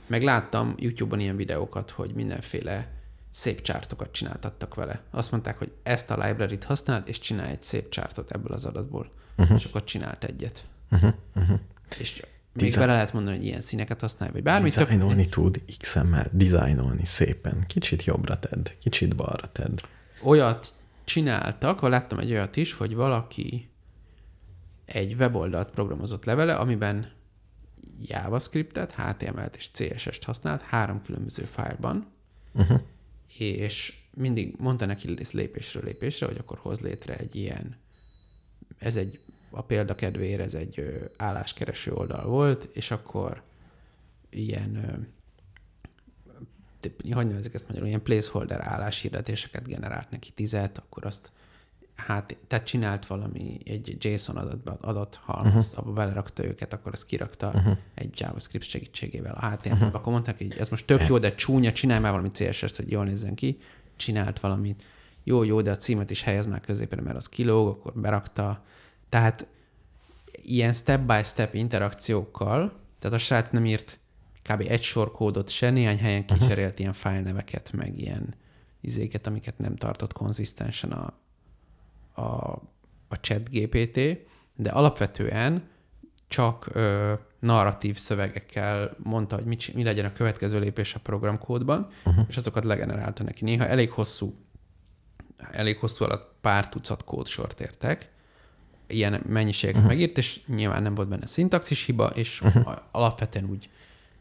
meg láttam YouTube-on ilyen videókat, hogy mindenféle szép csártokat csináltattak vele. Azt mondták, hogy ezt a library-t használd, és csinálj egy szép csártot ebből az adatból. Uh-huh. És akkor csinált egyet. Uh-huh. Uh-huh. És még Design- bele lehet mondani, hogy ilyen színeket használj, vagy bármit. tök- Dizájnolni tud, XML, dizájnolni szépen. Kicsit jobbra tedd, kicsit balra tedd. olyat csináltak, vagy láttam egy olyat is, hogy valaki egy weboldalt programozott levele, amiben JavaScriptet, HTML-t és CSS-t használt három különböző fájlban, uh-huh. és mindig mondta neki lépésről lépésre, hogy akkor hoz létre egy ilyen, ez egy, a példa kedvéért ez egy álláskereső oldal volt, és akkor ilyen hogy nevezik ezt magyarul, ilyen placeholder álláshirdetéseket generált neki tizet, akkor azt hát, tehát csinált valami, egy JSON adatba, adathalmazt, uh-huh. abba belerakta őket, akkor azt kirakta uh-huh. egy JavaScript segítségével a HTML-be. Uh-huh. Akkor mondták, hogy ez most tök jó, de csúnya, csinálj már valami CSS-t, hogy jól nézzen ki. Csinált valamit. Jó, jó, de a címet is helyez már középre, mert az kilóg, akkor berakta. Tehát ilyen step-by-step interakciókkal, tehát a srác nem írt kb. egy sor kódot se, néhány helyen kicserélt ilyen fájlneveket, meg ilyen izéket, amiket nem tartott konzisztensen a, a, a chat GPT, de alapvetően csak ö, narratív szövegekkel mondta, hogy mit, mi legyen a következő lépés a programkódban, uh-huh. és azokat legenerálta neki. Néha elég hosszú, elég hosszú alatt pár tucat kódsort értek, ilyen mennyiséget uh-huh. megírt, és nyilván nem volt benne szintaxis hiba, és uh-huh. alapvetően úgy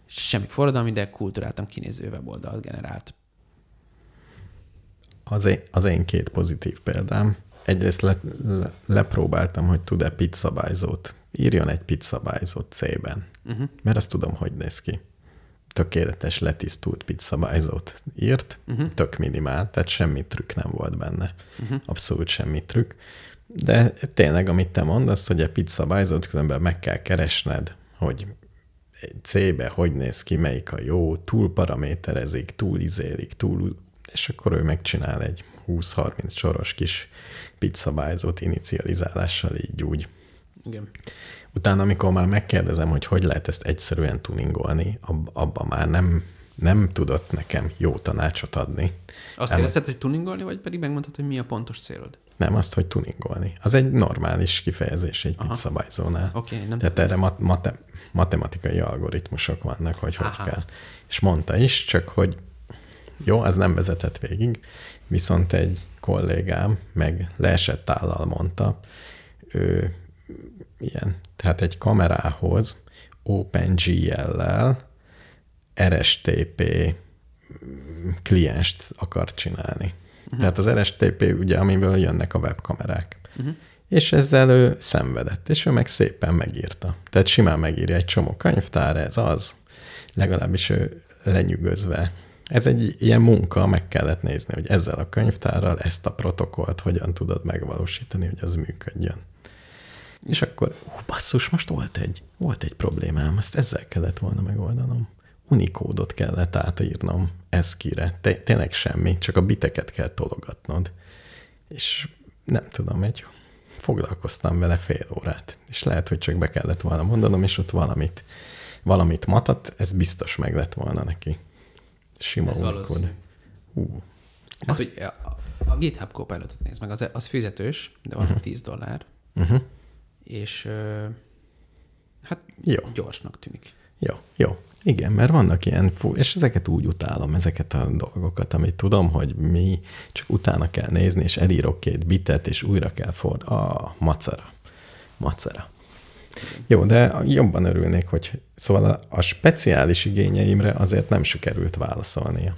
semmi forradalmi, de kultúráltan kinéző weboldalt generált. Az én, az én két pozitív példám. Egyrészt le, le, lepróbáltam, hogy tud-e pit szabályzót. Írjon egy pit szabályzót C-ben, uh-huh. mert azt tudom, hogy néz ki. Tökéletes, letisztult pit szabályzót írt, uh-huh. tök minimál, tehát semmi trükk nem volt benne. Uh-huh. Abszolút semmi trükk. De tényleg, amit te mondasz, hogy a pit szabályzót különben meg kell keresned, hogy C-be hogy néz ki, melyik a jó, túl paraméterezik, túl izélik, túl, és akkor ő megcsinál egy 20-30 soros kis pizzabájzót inicializálással így úgy. Igen. Utána, amikor már megkérdezem, hogy hogy lehet ezt egyszerűen tuningolni, ab, abban már nem, nem tudott nekem jó tanácsot adni. Azt El... kérdezted, hogy tuningolni, vagy pedig megmondtad, hogy mi a pontos célod? Nem, azt, hogy tuningolni. Az egy normális kifejezés egy Aha. szabályzónál. Okay, nem Tehát erre mat- mate- matematikai algoritmusok vannak, hogy Aha. hogy kell. És mondta is, csak hogy jó, az nem vezetett végig, viszont egy kollégám meg leesett állal mondta, ő ilyen, tehát egy kamerához OpenGL-lel RSTP klienst akar csinálni. Uh-huh. [laughs] Tehát az RSTP, ugye, amiből jönnek a webkamerák. Uh-huh. És ezzel ő szenvedett, és ő meg szépen megírta. Tehát simán megírja egy csomó könyvtár, ez az, legalábbis ő lenyűgözve. Ez egy ilyen munka, meg kellett nézni, hogy ezzel a könyvtárral ezt a protokollt hogyan tudod megvalósítani, hogy az működjön. És akkor, ó, basszus, most volt egy, volt egy problémám, ezt ezzel kellett volna megoldanom. Unikódot kellett átírnom eszkire. Te, tényleg semmi, csak a biteket kell tologatnod. És nem tudom, egy foglalkoztam vele fél órát. És lehet, hogy csak be kellett volna mondanom, és ott valamit, valamit matat, ez biztos meg lett volna neki. Sima ez unikód. Hú. Hát, hogy a, a GitHub Copilotot nézd meg, az, az fizetős, de van uh-huh. 10 dollár. Uh-huh. És hát jó. gyorsnak tűnik. Jó, jó. Igen, mert vannak ilyen, fú, és ezeket úgy utálom, ezeket a dolgokat, amit tudom, hogy mi csak utána kell nézni, és elírok két bitet, és újra kell ford. A macera. Macera. Jó, de jobban örülnék, hogy szóval a, a speciális igényeimre azért nem sikerült válaszolnia.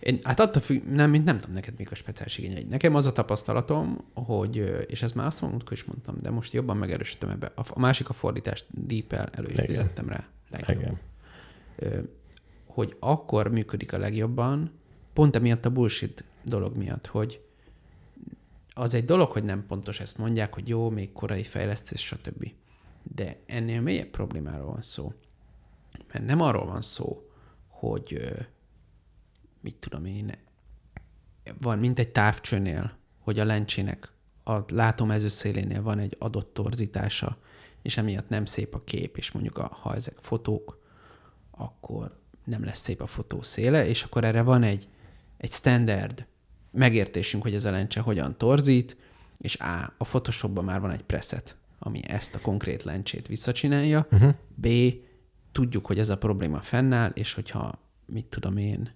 Én, hát attól függ, nem, mint nem tudom neked mik a speciális igényeid. Nekem az a tapasztalatom, hogy, és ezt már azt mondtam, is mondtam, de most jobban megerősítem ebbe. A, a másik a fordítást deep-el elő is fizettem rá. Legjobb. Igen hogy akkor működik a legjobban, pont emiatt a bullshit dolog miatt, hogy az egy dolog, hogy nem pontos ezt mondják, hogy jó, még korai fejlesztés, stb. De ennél mélyebb problémáról van szó. Mert nem arról van szó, hogy mit tudom én, van, mint egy távcsőnél, hogy a lencsének a látomező szélénél van egy adott torzítása, és emiatt nem szép a kép, és mondjuk a, ha ezek fotók, akkor nem lesz szép a fotó széle, és akkor erre van egy, egy standard megértésünk, hogy ez a lencse hogyan torzít, és A, a Photoshopban már van egy preset, ami ezt a konkrét lencsét visszacsinálja, uh-huh. B, tudjuk, hogy ez a probléma fennáll, és hogyha, mit tudom én,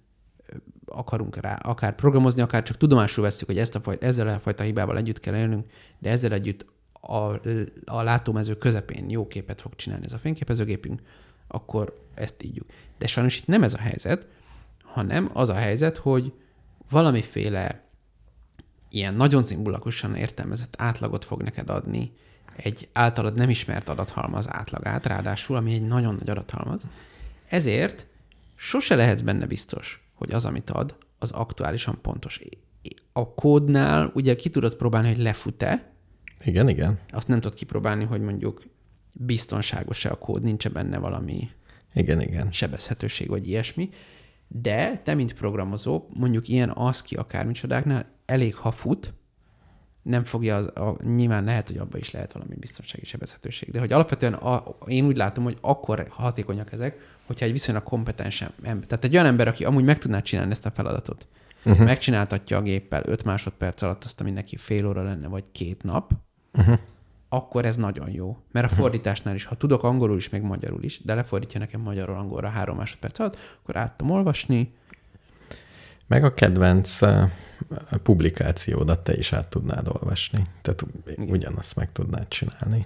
akarunk rá akár programozni, akár csak tudomásul veszük, hogy ezt a fajta, ezzel a fajta hibával együtt kell élnünk, de ezzel együtt a, a látómező közepén jó képet fog csinálni ez a fényképezőgépünk, akkor ezt ígyjuk. De sajnos itt nem ez a helyzet, hanem az a helyzet, hogy valamiféle ilyen nagyon szimbólikusan értelmezett átlagot fog neked adni, egy általad nem ismert adathalmaz átlagát, ráadásul, ami egy nagyon nagy adathalmaz. Ezért sose lehetsz benne biztos, hogy az, amit ad, az aktuálisan pontos. A kódnál ugye ki tudod próbálni, hogy lefut-e. Igen, igen. Azt nem tudod kipróbálni, hogy mondjuk biztonságos-e a kód, nincs benne valami igen, igen. sebezhetőség vagy ilyesmi. De te, mint programozó, mondjuk ilyen ASCII akármicsodáknál elég, ha fut, nem fogja, az, a, nyilván lehet, hogy abban is lehet valami biztonsági sebezhetőség, de hogy alapvetően a, én úgy látom, hogy akkor hatékonyak ezek, hogyha egy viszonylag kompetens ember, tehát egy olyan ember, aki amúgy meg tudná csinálni ezt a feladatot, uh-huh. megcsináltatja a géppel 5 másodperc alatt azt, ami neki fél óra lenne, vagy két nap, uh-huh. Akkor ez nagyon jó. Mert a fordításnál is, ha tudok angolul is, meg magyarul is, de lefordítja nekem magyarul angolra három másodperc alatt, akkor át tudom olvasni, Meg a kedvenc uh, publikációdat te is át tudnád olvasni. Tehát ugyanazt meg tudnád csinálni.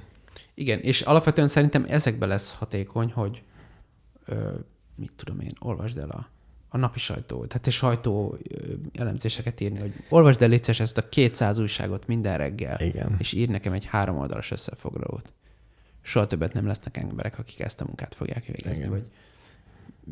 Igen, és alapvetően szerintem ezekbe lesz hatékony, hogy ö, mit tudom én, olvasd el a, a napi sajtó, tehát egy sajtó elemzéseket írni, hogy olvasd el létszes ezt a 200 újságot minden reggel, Igen. és ír nekem egy három oldalas összefoglalót. Soha többet nem lesznek emberek, akik ezt a munkát fogják végezni, Igen. vagy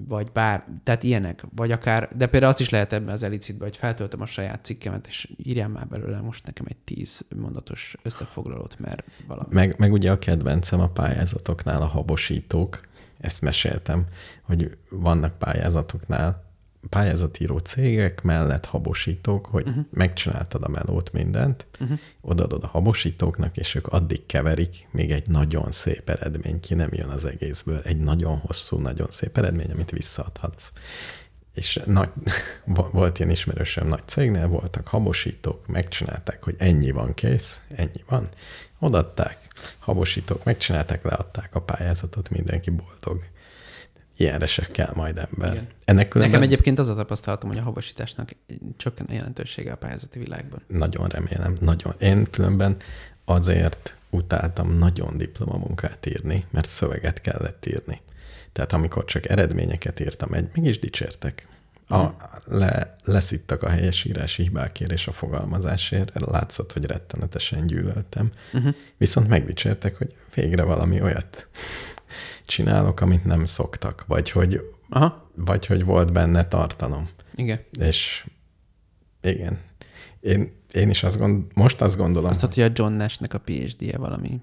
vagy bár, tehát ilyenek, vagy akár, de például azt is lehet ebben az elicitben, hogy feltöltöm a saját cikkemet, és írjál már belőle most nekem egy tíz mondatos összefoglalót, mert valami. Meg, meg ugye a kedvencem a pályázatoknál a habosítók. Ezt meséltem, hogy vannak pályázatoknál pályázatíró cégek mellett habosítók, hogy uh-huh. megcsináltad a melót, mindent, uh-huh. odaadod a habosítóknak, és ők addig keverik, még egy nagyon szép eredmény ki nem jön az egészből. Egy nagyon hosszú, nagyon szép eredmény, amit visszaadhatsz. És nagy, [laughs] volt ilyen ismerősöm nagy cégnél, voltak habosítók, megcsinálták, hogy ennyi van kész, ennyi van. Odaadták, habosítók megcsinálták, leadták a pályázatot, mindenki boldog. Ilyenre se kell majd ember. Igen. Ennek különben Nekem egyébként az a tapasztalatom, hogy a habosításnak csökken a jelentősége a pályázati világban. nagyon remélem, nagyon. Én különben azért utáltam nagyon diplomamunkát írni, mert szöveget kellett írni. Tehát amikor csak eredményeket írtam, egy, mégis dicsértek. A, le, leszittak a helyesírási hibákért és a fogalmazásért, látszott, hogy rettenetesen gyűlöltem. Uh-huh. Viszont megdicsértek, hogy végre valami olyat csinálok, amit nem szoktak, vagy hogy, Aha, vagy hogy volt benne tartalom. igen. És igen, én, én is azt gond, most azt gondolom, Azt hogy a John Nash-nek a PhD-je valami,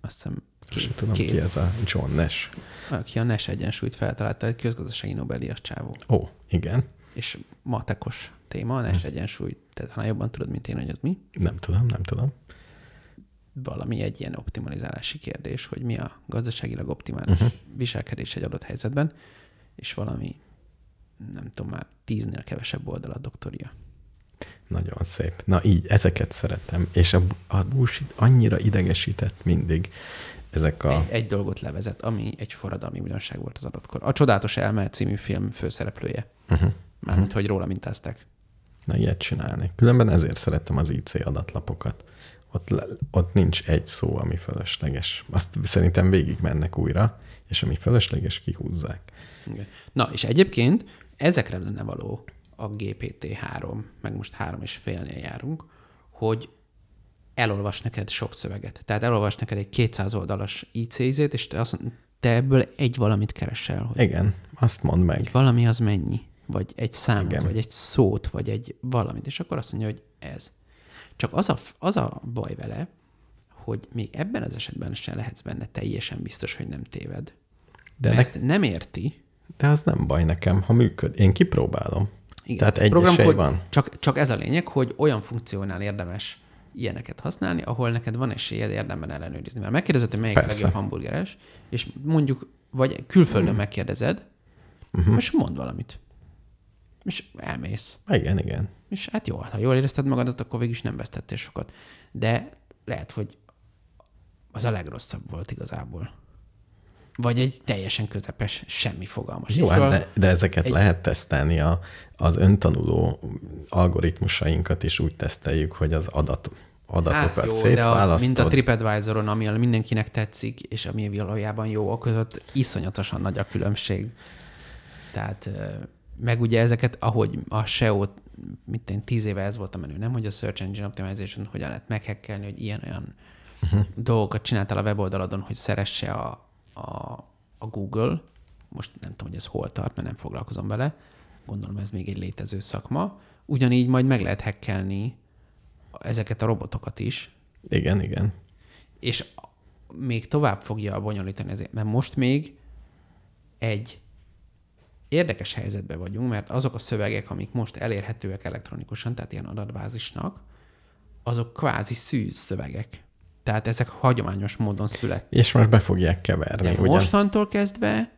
azt hiszem sem két, tudom, két ki ez a John Nash. aki a Nash egyensúlyt feltalálta, egy közgazdasági Nobel-díjas csávó. Ó, igen, És matekos téma, a Nash egyensúly, tehát talán jobban tudod, mint én, hogy az mi. nem tudom, nem tudom. Valami egy ilyen optimalizálási kérdés, hogy mi a gazdaságilag optimális uh-huh. viselkedés egy adott helyzetben, és valami, nem tudom már, tíznél kevesebb oldal a doktoria. Nagyon szép. Na így, ezeket szeretem. És a, a bullshit annyira idegesített mindig. Ezek a... Egy, egy dolgot levezet, ami egy forradalmi újdonság volt az adottkor. A Csodálatos Elme című film főszereplője. Uh-huh. Mármint, hogy róla mintázták. Na, ilyet csinálni. Különben ezért szerettem az IC adatlapokat. Ott, ott nincs egy szó, ami fölösleges. Azt szerintem végig mennek újra, és ami fölösleges, kihúzzák. Igen. Na, és egyébként ezekre lenne való a GPT-3, meg most három és félnél járunk, hogy elolvas neked sok szöveget. Tehát elolvas neked egy 200 oldalas IC-zét, és te, azt, te ebből egy valamit keresel, hogy Igen, azt mondd meg. valami az mennyi, vagy egy számot, Igen. vagy egy szót, vagy egy valamit, és akkor azt mondja, hogy ez. Csak az a, az a baj vele, hogy még ebben az esetben sem lehetsz benne teljesen biztos, hogy nem téved. De, Mert ne, nem érti, de az nem baj nekem, ha működ. Én kipróbálom. Igen. Tehát egy Programkód- esély van. Csak, csak ez a lényeg, hogy olyan funkciónál érdemes ilyeneket használni, ahol neked van esélyed érdemben ellenőrizni. Mert megkérdezed, hogy melyik a Persze. legjobb hamburgeres, és mondjuk, vagy külföldön megkérdezed, Mhm. uh-huh. és mond valamit. És elmész. Igen, igen. És hát jó, ha jól érezted magadat, akkor végül is nem vesztettél sokat. De lehet, hogy az a legrosszabb volt igazából. Vagy egy teljesen közepes, semmi fogalmas. Jó, hát de, de ezeket egy- lehet tesztelni. A, az öntanuló algoritmusainkat is úgy teszteljük, hogy az adat, adatokat Hát jó, de a, szétválasztod. mint a TripAdvisoron, ami mindenkinek tetszik, és ami valójában jó, a között iszonyatosan nagy a különbség. Tehát meg ugye ezeket, ahogy a SEO, mint én tíz éve ez volt a menő, nem? Hogy a Search Engine Optimization hogyan lehet meghekkelni, hogy ilyen-olyan uh-huh. dolgokat csináltál a weboldaladon, hogy szeresse a, a, a Google. Most nem tudom, hogy ez hol tart, mert nem foglalkozom vele. Gondolom ez még egy létező szakma. Ugyanígy majd meg lehet hekkelni ezeket a robotokat is, Igen, igen. és még tovább fogja bonyolítani ezért, mert most még egy érdekes helyzetben vagyunk, mert azok a szövegek, amik most elérhetőek elektronikusan, tehát ilyen adatbázisnak, azok kvázi szűz szövegek. Tehát ezek hagyományos módon születtek. És most be fogják keverni, De ugyan? mostantól kezdve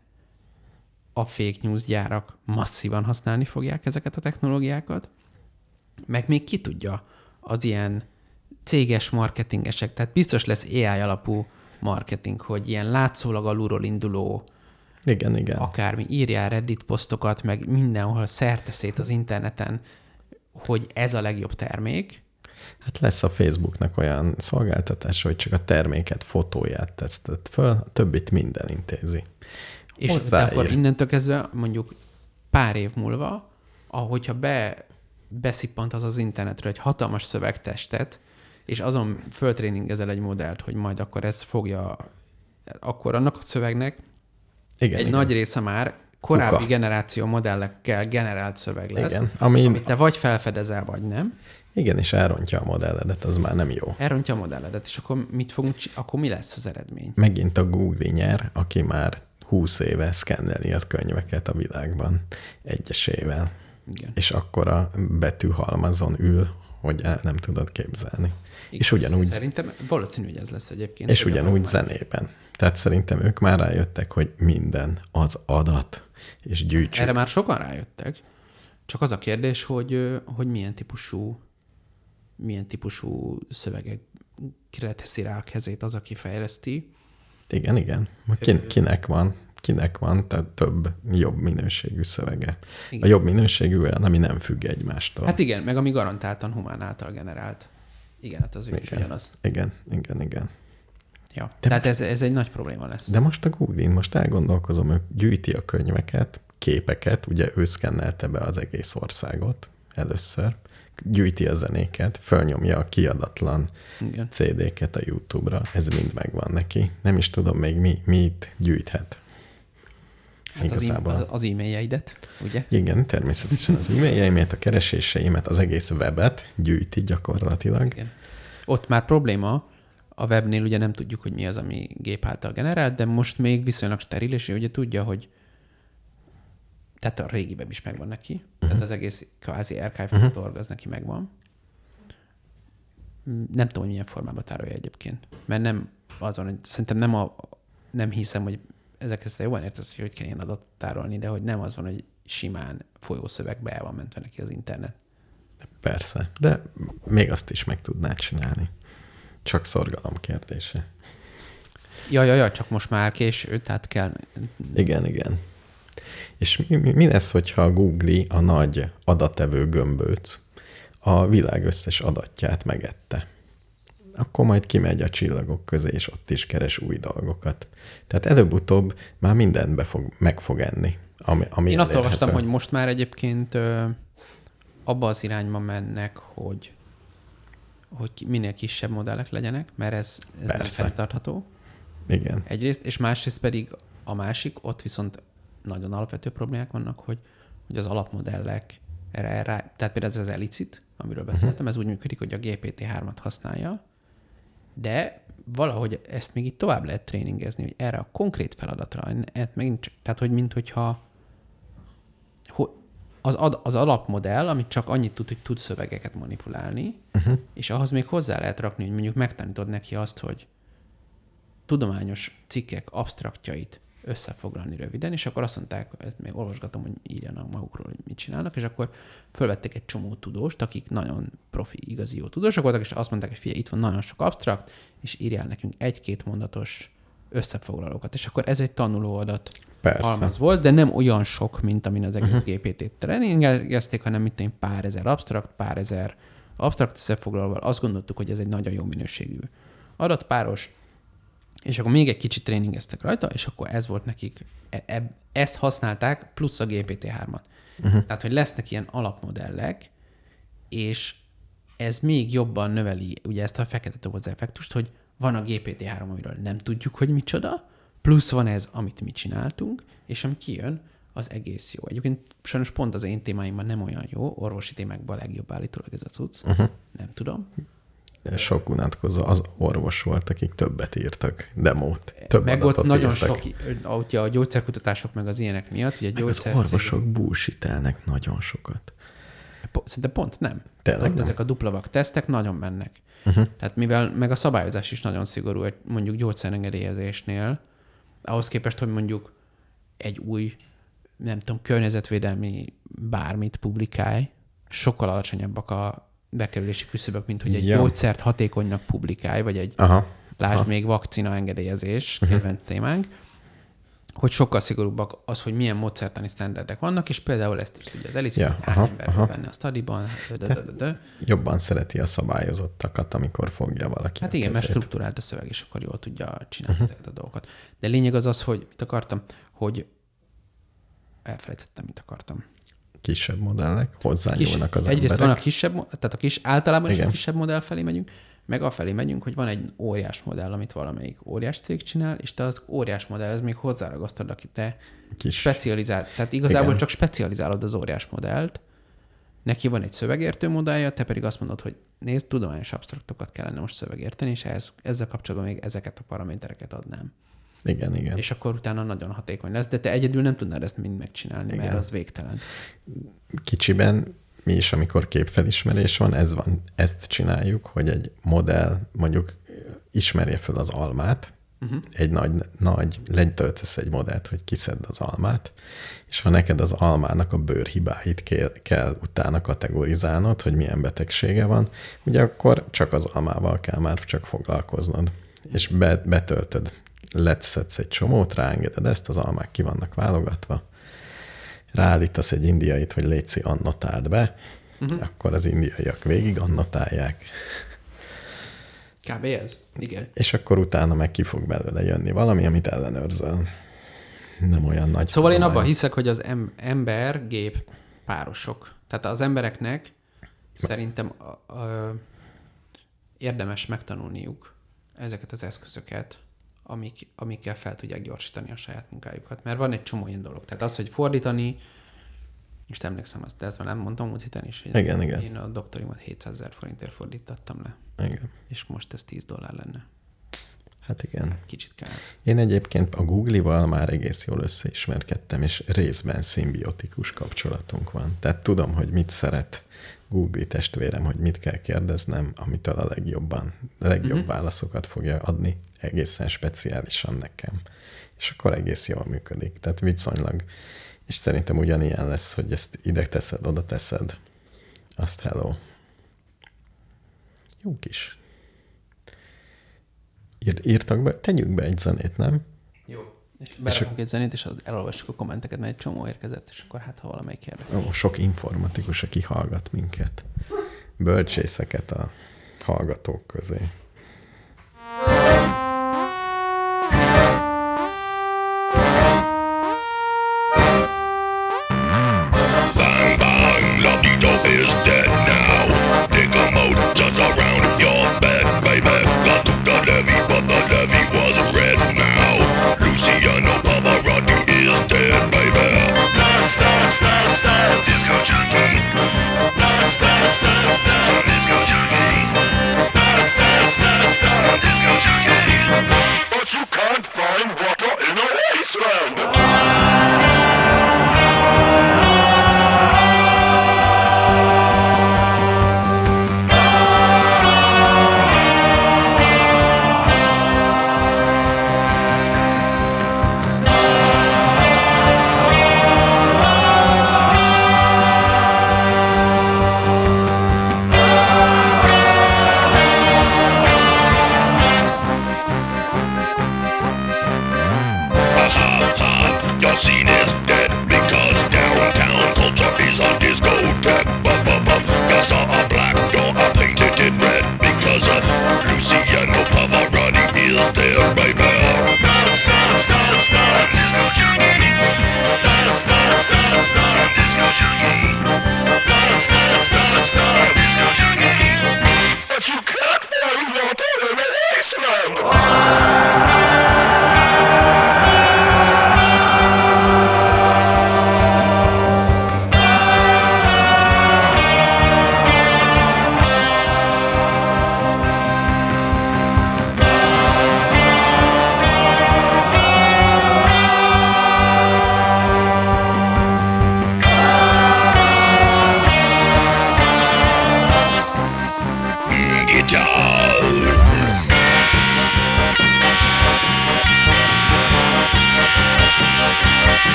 a fake news gyárak masszívan használni fogják ezeket a technológiákat, meg még ki tudja, az ilyen céges marketingesek, tehát biztos lesz AI alapú marketing, hogy ilyen látszólag alulról induló Igen, igen. akármi, írjál Reddit posztokat, meg mindenhol szerte szét az interneten, hogy ez a legjobb termék, Hát lesz a Facebooknak olyan szolgáltatása, hogy csak a terméket, fotóját tesztet föl, a többit minden intézi. És de akkor innentől kezdve mondjuk pár év múlva, ahogyha be, beszippant az az internetről egy hatalmas szövegtestet, és azon föltréningezel egy modellt, hogy majd akkor ez fogja, akkor annak a szövegnek Igen, egy igen. nagy része már korábbi Kuka. generáció modellekkel generált szöveg lesz, Igen, ami- amit te vagy felfedezel, vagy nem. Igen, és elrontja a modelledet, az már nem jó. Elrontja a modelledet, és akkor mit fogunk, akkor mi lesz az eredmény? Megint a Google nyer, aki már 20 éve szkenneli az könyveket a világban egyesével. Igen. És akkor a betűhalmazon ül, hogy el nem tudod képzelni. és ugyanúgy, Szerintem valószínű, hogy ez lesz egyébként. és ugyanúgy zenében. Tehát szerintem ők már rájöttek, hogy minden az adat, és gyűjtsük. Erre már sokan rájöttek. Csak az a kérdés, hogy, hogy milyen típusú milyen típusú szövegekre teszi rá a kezét az, aki fejleszti. Igen, igen. Kin, kinek van, kinek van tehát több jobb minőségű szövege. Igen. A jobb minőségű olyan, ami nem függ egymástól. Hát igen, meg ami garantáltan humán által generált. Igen, hát az ő is Igen. ugyanaz. Igen, igen, igen. Ja. Tehát ez, ez egy nagy probléma lesz. De most a Google-in most elgondolkozom, ő gyűjti a könyveket, képeket, ugye ő szkennelte be az egész országot először, gyűjti a zenéket, fölnyomja a kiadatlan Igen. CD-ket a YouTube-ra, ez mind megvan neki. Nem is tudom még mi, mit gyűjthet. Hát az, Igazából. e- az e-mailjeidet, ugye? Igen, természetesen az e-mailjeimet, a kereséseimet, az egész webet gyűjti gyakorlatilag. Igen. Ott már probléma, a webnél ugye nem tudjuk, hogy mi az, ami gép által generált, de most még viszonylag steril, és ő ugye tudja, hogy tehát a régi web is megvan neki, uh-huh. tehát az egész kvázi archive uh-huh. org az neki megvan. Nem tudom, hogy milyen formában tárolja egyébként, mert nem az van, hogy szerintem nem a, nem hiszem, hogy ezek ezt jobban értesz, hogy hogy kell ilyen adatot tárolni, de hogy nem az van, hogy simán folyószövegbe el van mentve neki az internet. Persze, de még azt is meg tudná csinálni. Csak szorgalom kérdése. Ja, ja, ja, csak most már késő, tehát kell Igen, igen. És mi, mi, mi lesz, hogyha a Google a nagy adatevő gömbőc a világ összes adatját megette? Akkor majd kimegy a csillagok közé, és ott is keres új dolgokat. Tehát előbb-utóbb már mindent be fog, meg fog enni. Ami, ami Én azt olvastam, hogy most már egyébként ö, abba az irányba mennek, hogy hogy minél kisebb modellek legyenek, mert ez, ez nem Persze. fenntartható. Igen. Egyrészt, és másrészt pedig a másik, ott viszont nagyon alapvető problémák vannak, hogy, hogy az alapmodellek erre, erre tehát például ez az Elicit, amiről beszéltem, ez úgy működik, hogy a GPT-3-at használja, de valahogy ezt még itt tovább lehet tréningezni, hogy erre a konkrét feladatra, ezt megint csak, tehát hogy mint hogyha ho- az, ad, az alapmodell, amit csak annyit tud, hogy tud szövegeket manipulálni, uh-huh. és ahhoz még hozzá lehet rakni, hogy mondjuk megtanítod neki azt, hogy tudományos cikkek absztraktjait összefoglalni röviden, és akkor azt mondták, ezt még olvasgatom, hogy írjanak magukról, hogy mit csinálnak, és akkor fölvettek egy csomó tudóst, akik nagyon profi, igazi jó tudósok voltak, és azt mondták, hogy figyelj, itt van nagyon sok absztrakt, és írjál nekünk egy-két mondatos összefoglalókat. És akkor ez egy tanuló adat Persze. halmaz volt, de nem olyan sok, mint amin az egész uh-huh. GPT-t tréningezték, hanem mint én pár ezer absztrakt, pár ezer absztrakt összefoglalóval. Azt gondoltuk, hogy ez egy nagyon jó minőségű adatpáros, és akkor még egy kicsit tréningeztek rajta, és akkor ez volt nekik, e- e- ezt használták, plusz a GPT-3-at. Uh-huh. Tehát, hogy lesznek ilyen alapmodellek, és ez még jobban növeli ugye ezt a fekete doboz effektust, hogy van a GPT-3, amiről nem tudjuk, hogy micsoda, plusz van ez, amit mi csináltunk, és ami kijön, az egész jó. Egyébként sajnos pont az én témáimban nem olyan jó, orvosi témákban a legjobb állítólag ez a cucc. Uh-huh. Nem tudom. Sok unatkozó az orvos volt, akik többet írtak, demót. Több meg ott nagyon írtak. sok, ugye a gyógyszerkutatások meg az ilyenek miatt, ugye Meg az gyógyszer... orvosok búsítelnek nagyon sokat. szinte pont nem. Tényleg Pont nem. ezek a duplavak tesztek nagyon mennek. Uh-huh. Tehát mivel meg a szabályozás is nagyon szigorú, mondjuk gyógyszerengedélyezésnél, ahhoz képest, hogy mondjuk egy új, nem tudom, környezetvédelmi bármit publikálj, sokkal alacsonyabbak a bekerülési küszöbök, mint hogy egy Ja. gyógyszert hatékonynak publikálj, vagy egy, Aha. lásd még vakcina engedélyezés, kedvenc témánk, hogy sokkal szigorúbbak az, hogy milyen módszertani sztenderdek vannak, és például ezt is tudja az Elis, Ja, hogy hány aha, ember aha. benne a stadiban. Jobban szereti a szabályozottakat, amikor fogja valaki Hát igen, mert kezét. struktúrált a szöveg, és akkor jól tudja csinálni ezeket a dolgokat. De lényeg az az, hogy mit akartam, hogy elfelejtettem, mit akartam. Kisebb modellek hozzányúlnak az egyrészt emberek. van a kisebb, tehát a kis, általában is Igen. a kisebb modell felé megyünk, meg afelé megyünk, hogy van egy óriás modell, amit valamelyik óriás cég csinál, és te az óriás modell, ez még hozzáragasztod, aki te Kis- specializált. Tehát igazából Igen. csak specializálod az óriás modellt, neki van egy szövegértő modellje, te pedig azt mondod, hogy nézd, tudományos abstraktokat kellene most szövegérteni, és ehhez, ezzel kapcsolatban még ezeket a paramétereket adnám. Igen, igen. És akkor utána nagyon hatékony lesz, de te egyedül nem tudnád ezt mind megcsinálni, Igen. mert az végtelen. kicsiben mi is, amikor képfelismerés van, ez van, ezt csináljuk, hogy egy modell mondjuk ismerje fel az almát, uh-huh. egy nagy, nagy, letöltesz egy modellt, hogy kiszedd az almát, és ha neked az almának a bőrhibáit kell, kell utána kategorizálnod, hogy milyen betegsége van, ugye akkor csak az almával kell már csak foglalkoznod. És be, betöltöd, letszedsz egy csomót, ráengeded ezt, az almák ki vannak válogatva, ráállítasz egy indiait, hogy létszi annotáld be, uh-huh. akkor az indiaiak végig annotálják, Kb. ez? Igen. és akkor utána meg ki fog belőle jönni valami, amit ellenőrzöl. Nem olyan nagy. Szóval én abban hiszek, hogy az em- ember-gép párosok. Tehát az embereknek szerintem a, a, érdemes megtanulniuk ezeket az eszközöket, amik, amikkel fel tudják gyorsítani a saját munkájukat. Mert van egy csomó ilyen dolog. Tehát az, hogy fordítani, most emlékszem, azt, de ezt már nem mondtam múlt héten is, hogy Igen, igen. én a doktorimat 700 ezer forintért fordítattam le, Igen. és most ez 10 dollár lenne. Hát igen. Kicsit kell. Én egyébként a Google-val már egész jól összeismerkedtem, és részben szimbiotikus kapcsolatunk van. Tehát tudom, hogy mit szeret Google testvérem, hogy mit kell kérdeznem, amitől a legjobban, a legjobb uh-huh. válaszokat fogja adni egészen speciálisan nekem. És akkor egész jól működik. Tehát viszonylag, és szerintem ugyanilyen lesz, hogy ezt ide teszed, oda teszed. Azt hello. Jó kis. Ír, írtak be, tegyük be egy zenét, nem? Jó. És berakunk egy zenét, és az elolvassuk a kommenteket, mert egy csomó érkezett, és akkor hát, ha valamelyik érdekel. Ó, sok informatikus, aki hallgat minket. Bölcsészeket a hallgatók közé. Lobito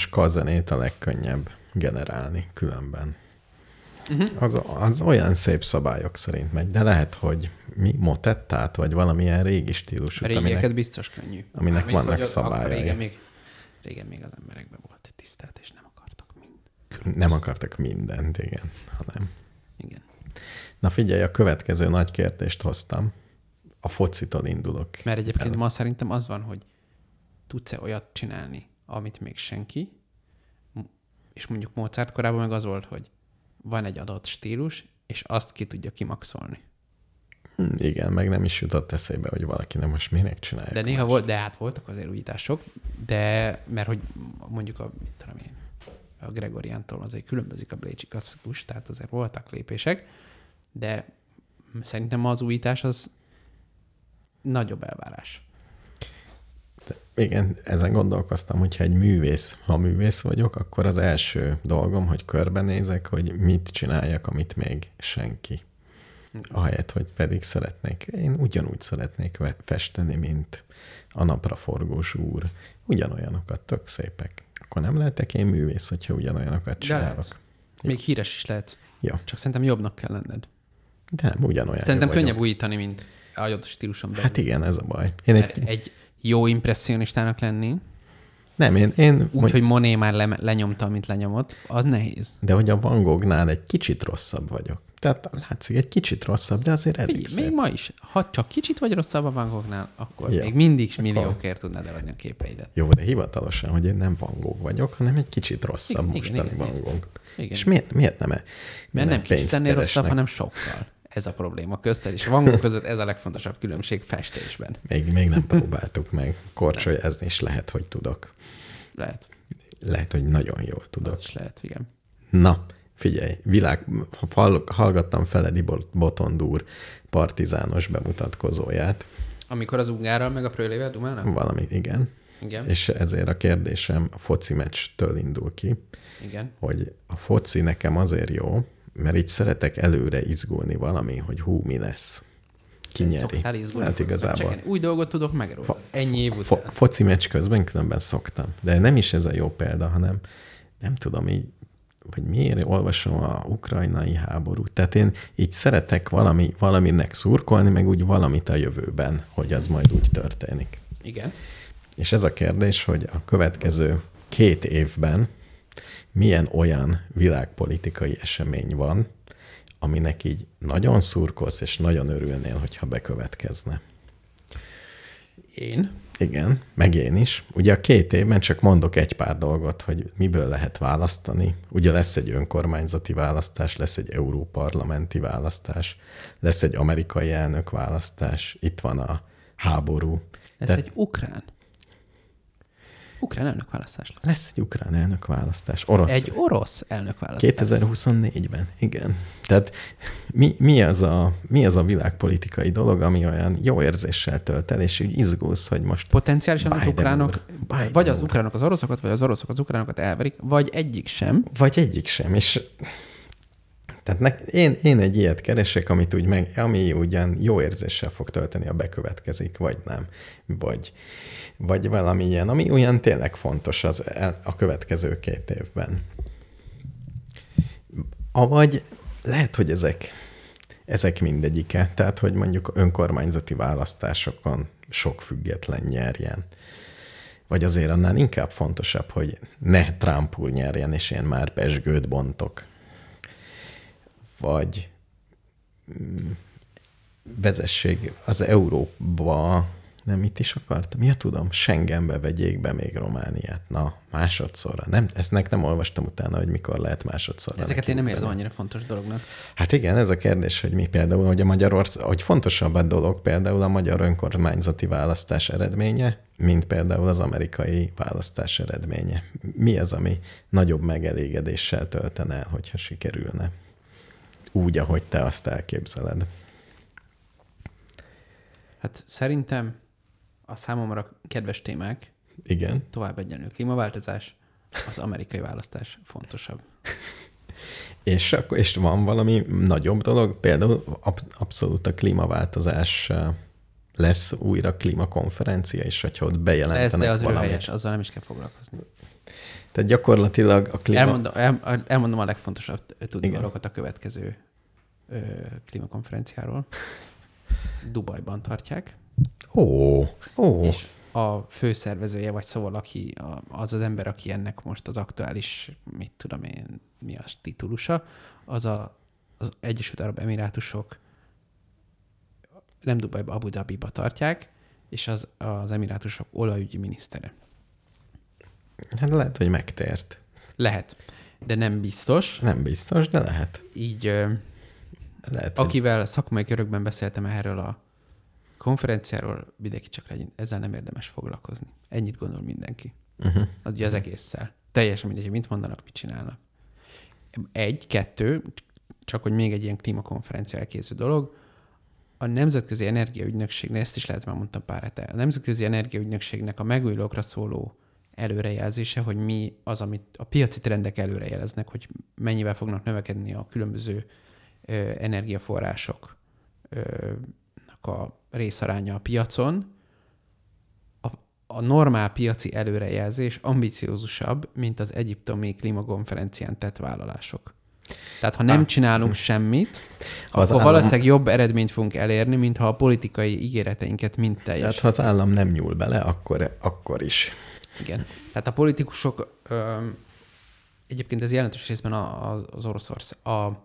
szerintem ska zenét a legkönnyebb generálni különben. Uh-huh. Az, az olyan szép szabályok szerint megy, de lehet, hogy mi motettát, vagy valamilyen régi stílusú, régieket aminek, biztos könnyű. aminek Mármint, vannak szabályai. Régen még, régen még az emberekben volt tisztelt, és nem akartak mind. nem akartak mindent, igen, hanem. Igen. Na figyelj, a következő nagy kérdést hoztam. A focitól indulok. Mert egyébként ma szerintem az van, hogy tudsz-e olyat csinálni, amit még senki, és mondjuk Mozart korában meg az volt, hogy van egy adott stílus, és azt ki tudja kimaxolni. Hm, Igen, meg nem is jutott eszébe, hogy valaki nem most minek csinálja. De néha volt, de hát voltak azért újítások, de mert hogy mondjuk a, mit tudom én, a Gregoriántól azért különbözik a Blécsi klasszikus, tehát azért voltak lépések, de szerintem az újítás az nagyobb elvárás. Igen, ezen gondolkoztam, hogyha egy művész, ha művész vagyok, akkor az első dolgom, hogy körbenézek, hogy mit csináljak, amit még senki. Ahelyett, hogy pedig szeretnék. Én ugyanúgy szeretnék festeni, mint a napra forgós úr. Ugyanolyanokat, tök szépek. Akkor nem lehetek én művész, hogyha ugyanolyanokat csinálok. Még híres is lehet. Ja, Csak szerintem jobbnak kell lenned. de nem, ugyanolyan Szerintem jó könnyebb vagyok. újítani, mint a adott stíluson belül. Hát igen, ez a baj. Én Mert egy, egy jó impresssionistának lenni, nem, én, én úgy, hogy Monet már le, lenyomta, amit lenyomott, az nehéz. De hogy a Van Gognál egy kicsit rosszabb vagyok. Tehát látszik, egy kicsit rosszabb, de azért elég Figyelj, még ma is, ha csak kicsit vagy rosszabb a Van Gognál, akkor Ja. még mindig milliókért tudnád eladni a képeidet. Jó, de hivatalosan, hogy én nem Van Gogh vagyok, hanem egy kicsit rosszabb Igen, mostani igen, Van. Gogh. Igen. És miért, miért nem? Mert nem kicsit pénzt ennél rosszabb, hanem sokkal. Ez a probléma közted és Van Gogh között ez a legfontosabb különbség festésben. Még, még nem próbáltuk meg. Korcsolyozni is lehet, hogy tudok. Lehet. Lehet, hogy nagyon jól Az tudok. is lehet, igen. Na, figyelj, világ, hall, hallgattam Feledi Bot- Botondúr partizános bemutatkozóját. Amikor az ungárral meg a prőlével dumálnak? Valamit, igen. Igen. És ezért a kérdésem a foci meccstől indul ki. Igen. hogy a foci nekem azért jó, mert így szeretek előre izgulni valami, hogy hú, mi lesz. Ki nyeri. Hát igazából. Új dolgot tudok meg róla. Ennyi év után. Fo- foci meccs közben különben szoktam. De nem is ez a jó példa, hanem nem tudom így, vagy miért olvasom a ukrajnai háborút. Tehát én így szeretek valami, valaminek szurkolni, meg úgy valamit a jövőben, hogy az majd úgy történik. Igen. És ez a kérdés, hogy a következő két évben milyen olyan világpolitikai esemény van, aminek így nagyon szurkolsz, és nagyon örülnél, hogyha bekövetkezne. Én? Igen, meg én is. Ugye a két évben csak mondok egy pár dolgot, hogy miből lehet választani. Ugye lesz egy önkormányzati választás, lesz egy európarlamenti választás, lesz egy amerikai elnök választás, itt van a háború. Ez Tehát egy ukrán. Ukrán elnökválasztás lesz. lesz egy ukrán elnök választás, orosz. Egy orosz elnökválasztás. 2024-ben, igen. Tehát mi, mi, az a, mi az a világpolitikai dolog, ami olyan jó érzéssel tölt el, és úgy izgulsz, hogy most Potenciálisan az Biden ukránok, úr, Biden vagy az ukránok az oroszokat, vagy az oroszok az ukránokat elverik, vagy egyik sem. Vagy egyik sem, és tehát ne, én, én egy ilyet keresek, amit úgy meg, ami ugyan jó érzéssel fog tölteni, a bekövetkezik, vagy nem. Vagy, vagy valami ilyen, ami olyan tényleg fontos az el- a következő két évben. Avagy lehet, hogy ezek, ezek mindegyike. Tehát, hogy mondjuk önkormányzati választásokon sok független nyerjen. Vagy azért annál inkább fontosabb, hogy ne Trump úr nyerjen, és én már pesgőt bontok. Vagy mm, vezesség az Európa, nem mit is akartam? Ja, tudom, Schengenbe vegyék be még Romániát. Na, másodszorra. Nem, ezt nem olvastam utána, hogy mikor lehet másodszorra. Ezeket én nem érzem annyira fontos dolognak. Hát igen, ez a kérdés, hogy mi például, hogy a Magyarország, hogy fontosabb a dolog például a magyar önkormányzati választás eredménye, mint például az amerikai választás eredménye. Mi az, ami nagyobb megelégedéssel töltene el, hogyha sikerülne? Úgy, ahogy te azt elképzeled. Hát szerintem a számomra kedves témák, Igen. tovább egyenlő klímaváltozás, az amerikai választás fontosabb. [laughs] És, akkor, és van valami nagyobb dolog, például ab, abszolút a klímaváltozás lesz újra klímakonferencia, és hogyha ott Ez, bejelentenek de az valamit. helyes, azzal nem is kell foglalkozni. Tehát gyakorlatilag a klíma... Elmondom, el, elmondom a legfontosabb tudni Igen. valókat a következő ö, klímakonferenciáról. Dubajban tartják, Ó, ó, és a főszervezője, vagy szóval aki, az az ember, aki ennek most az aktuális, mit tudom én, mi a titulusa, az a, az Egyesült Arab Emirátusok nem Dubajba, Abu Dhabiba tartják, és az, az Emirátusok olajügyi minisztere. hát lehet, hogy megtért. Lehet, de nem biztos. Nem biztos, de lehet. Így lehet hogy... akivel szakmai körökben beszéltem erről a konferenciáról, mindenki csak legyen, ezzel nem érdemes foglalkozni. Ennyit gondol mindenki. Uh-huh. Az ugye az egésszel. Teljesen mindegy, hogy mit mondanak, mit csinálnak. Egy, kettő, csak hogy még egy ilyen klímakonferencia elkészül dolog, a Nemzetközi Energiaügynökségnek, ezt is lehet már mondtam pár hete, a Nemzetközi Energiaügynökségnek a megújulókra szóló előrejelzése, hogy mi az, amit a piaci trendek előrejeleznek, hogy mennyivel fognak növekedni a különböző ö, energiaforrások ö, a részaránya a piacon, a, a normál piaci előrejelzés ambiciózusabb, mint az egyiptomi klímakonferencián tett vállalások. Tehát ha nem csinálunk semmit, az akkor állam- valószínűleg jobb eredményt fogunk elérni, mint ha a politikai ígéreteinket mind teljes. Tehát ha az állam nem nyúl bele, akkor, akkor is. Igen. Tehát a politikusok, öm, egyébként ez jelentős részben a, a, az Oroszország, a,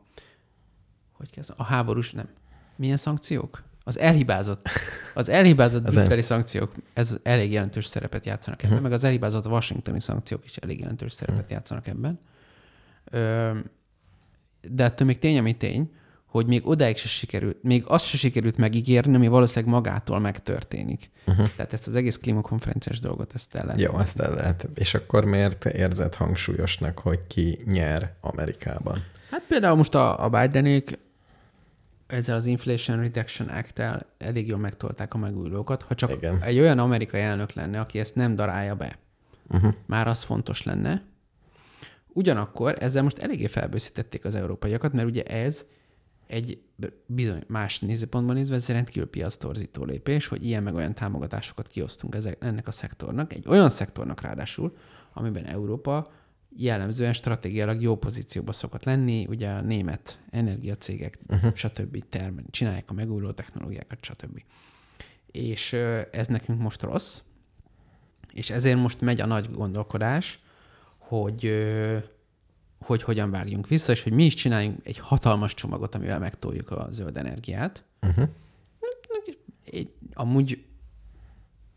hogy kezd, a háborús, nem. Milyen szankciók? Az elhibázott, az elhibázott [laughs] brüsszeli szankciók, ez elég jelentős szerepet játszanak ebben, meg az elhibázott washingtoni szankciók is elég jelentős szerepet játszanak ebben. De ettől még tény, ami tény, hogy még odáig se sikerült, még azt se sikerült megígérni, ami valószínűleg magától megtörténik. Uh-huh. Tehát ezt az egész klímakonferenciás dolgot, ezt el lehet. Jó, azt el lehet. És akkor miért érzed hangsúlyosnak, hogy ki nyer Amerikában? Hát például most a, a Bidenék ezzel az Inflation Reduction Act-tel elég jól megtolták a megújulókat. Ha csak Igen. egy olyan amerikai elnök lenne, aki ezt nem darálja be, uh-huh. már az fontos lenne. Ugyanakkor ezzel most eléggé felbőszítették az európaiakat, mert ugye ez egy bizony más nézőpontban nézve, ez rendkívül piasztorzító lépés, hogy ilyen meg olyan támogatásokat kiosztunk ezek, ennek a szektornak, egy olyan szektornak ráadásul, amiben Európa jellemzően stratégiailag jó pozícióba szokott lenni, ugye a német energiacégek, uh-huh. stb. termel, csinálják a megújuló technológiákat, stb. És ez nekünk most rossz, és ezért most megy a nagy gondolkodás, hogy, hogy hogyan vágjunk vissza, és hogy mi is csináljunk egy hatalmas csomagot, amivel megtoljuk a zöld energiát. Uh-huh. Amúgy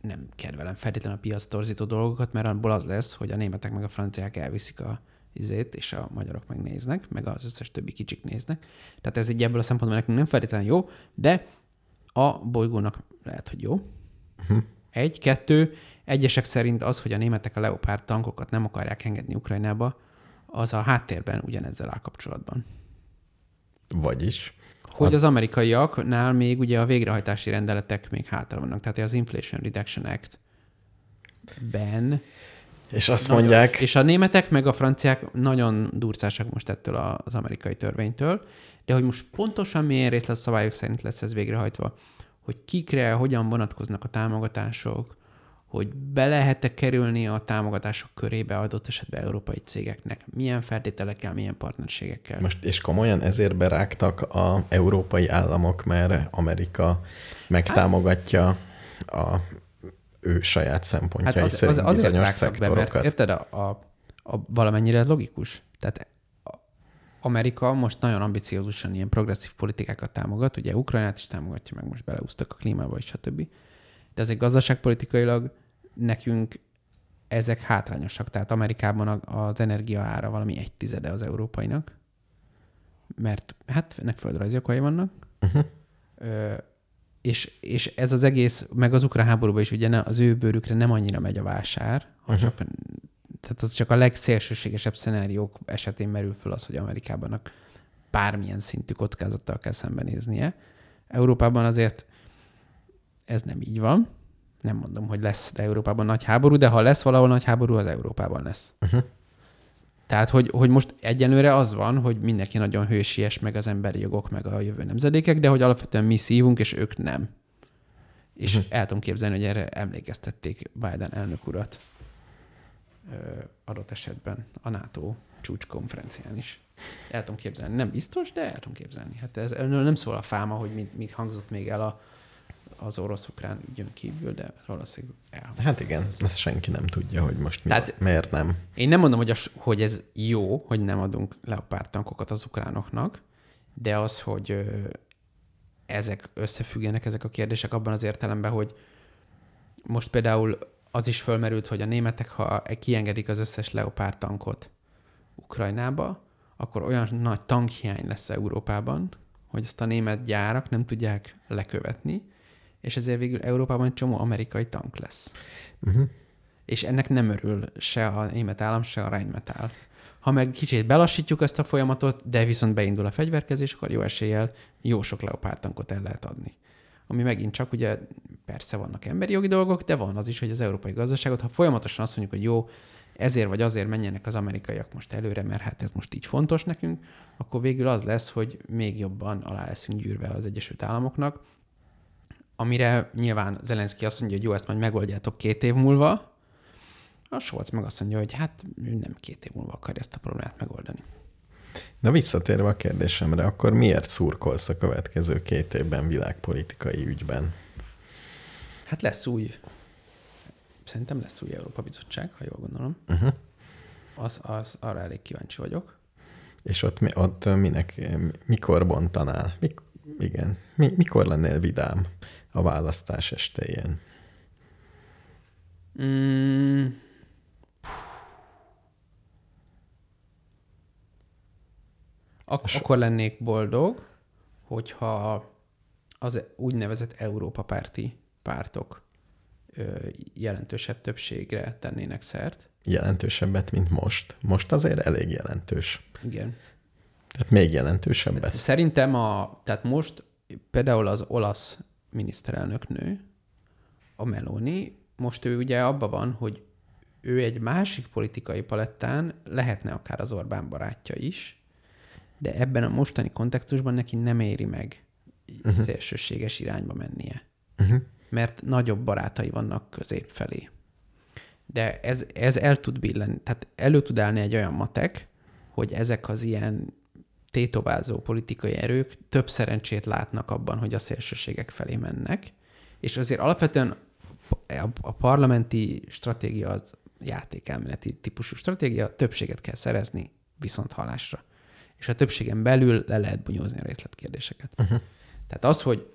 nem kedvelem feltétlenül a piac torzító dolgokat, mert abból az lesz, hogy a németek meg a franciák elviszik a izét, és a magyarok megnéznek, meg az összes többi kicsik néznek. Tehát ez egy ebből a szempontból nekünk nem feltétlenül jó, de a bolygónak lehet, hogy jó. Uh-huh. Egy, kettő, egyesek szerint az, hogy a németek a Leopard tankokat nem akarják engedni Ukrajnába, az a háttérben ugyanezzel áll kapcsolatban. Vagyis? Hogy az amerikaiaknál még ugye a végrehajtási rendeletek még hátra vannak. Tehát az Inflation Reduction Act ben És azt nagyon- mondják, És a németek meg a franciák nagyon durcásak most ettől az amerikai törvénytől, de hogy most pontosan milyen részletszabályok szerint lesz ez végrehajtva, hogy kikre, hogyan vonatkoznak a támogatások, hogy be lehet-e kerülni a támogatások körébe adott esetben európai cégeknek, milyen feltételekkel, milyen partnerségekkel. most és komolyan ezért berágtak a európai államok, mert Amerika megtámogatja a ő saját szempontjai Hát az, az, azért bizonyos be, szektorokat. mert érted, a, a, a, valamennyire logikus. Tehát Amerika most nagyon ambiciózusan ilyen progresszív politikákat támogat, ugye Ukrajnát is támogatja, meg most beleúztak a klímába is, stb. De azért gazdaságpolitikailag nekünk ezek hátrányosak. Tehát Amerikában az energia ára valami egy tizede az európainak, mert hát ennek földrajzi okai vannak. Uh-huh. Ö, és, és ez az egész, meg az ukrán háborúban is ugye ne, az ő bőrükre nem annyira megy a vásár, ha uh-huh. csak, tehát az csak a legszélsőségesebb szenáriók esetén merül föl az, hogy Amerikában bármilyen szintű kockázattal kell szembenéznie. Európában azért ez nem így van. Nem mondom, hogy lesz Európában nagy háború, de ha lesz valahol nagy háború, az Európában lesz. Uh-huh. Tehát, hogy, hogy most egyenlőre az van, hogy mindenki nagyon hősies, meg az emberi jogok, meg a jövő nemzedékek, de hogy alapvetően mi szívunk, és ők nem. És uh-huh. el tudom képzelni, hogy erre emlékeztették Biden elnök urat ö, adott esetben a NATO csúcskonferencián is. El tudom képzelni. Nem biztos, de el tudom képzelni. Hát erről nem szól a fáma, hogy mit, mit hangzott még el a, az orosz-ukrán ügyön kívül, de valószínűleg el. Hát igen, ezt senki nem tudja, hogy most mi, Tehát- miért nem. Én nem mondom, hogy, az, hogy ez jó, hogy nem adunk leopárd tankokat az ukránoknak, de az, hogy ezek összefüggenek, ezek a kérdések abban az értelemben, hogy most például az is fölmerült, hogy a németek, ha kiengedik az összes leopárd tankot Ukrajnába, akkor olyan nagy tankhiány lesz Európában, hogy ezt a német gyárak nem tudják lekövetni, és ezért végül Európában egy csomó amerikai tank lesz. Uh-huh. És ennek nem örül se a német állam, se a Rheinmetall. Ha meg kicsit belassítjuk ezt a folyamatot, de viszont beindul a fegyverkezés, akkor jó eséllyel jó sok leopárd tankot el lehet adni. Ami megint csak ugye persze vannak emberi jogi dolgok, de van az is, hogy az európai gazdaságot, ha folyamatosan azt mondjuk, hogy jó, ezért vagy azért menjenek az amerikaiak most előre, mert hát ez most így fontos nekünk, akkor végül az lesz, hogy még jobban alá leszünk gyűrve az Egyesült Államoknak, amire nyilván Zelenszky azt mondja, hogy jó, ezt majd megoldjátok két év múlva, a Scholz meg azt mondja, hogy hát ő nem két év múlva akarja ezt a problémát megoldani. Na visszatérve a kérdésemre, akkor miért szurkolsz a következő két évben világpolitikai ügyben? Hát lesz új, szerintem lesz új Európa Bizottság, ha jól gondolom. Uh-huh. Az, az, arra elég kíváncsi vagyok. És ott, mi- ott minek, mikor bontanál? Mik, igen, mi, mikor lennél vidám a választás estéjén? Mm. Ak- akkor lennék boldog, hogyha az úgynevezett Európa párti pártok ö, jelentősebb többségre tennének szert. Jelentősebbet, mint most. Most azért elég jelentős. Igen. Tehát még jelentősebbet. Szerintem a, tehát most például az olasz miniszterelnök nő, a Meloni, most ő ugye abban van, hogy ő egy másik politikai palettán lehetne akár az Orbán barátja is, de ebben a mostani kontextusban neki nem éri meg uh-huh. szélsőséges irányba mennie. Uh-huh. Mert nagyobb barátai vannak közép felé. De ez, ez el tud billenni, tehát elő tud állni egy olyan matek, hogy ezek az ilyen tétovázó politikai erők több szerencsét látnak abban, hogy a szélsőségek felé mennek, és azért alapvetően a, parlamenti stratégia az játékelméleti típusú stratégia, többséget kell szerezni viszont halásra. És a többségen belül le lehet bunyózni a részletkérdéseket. Uh-huh. Tehát az, hogy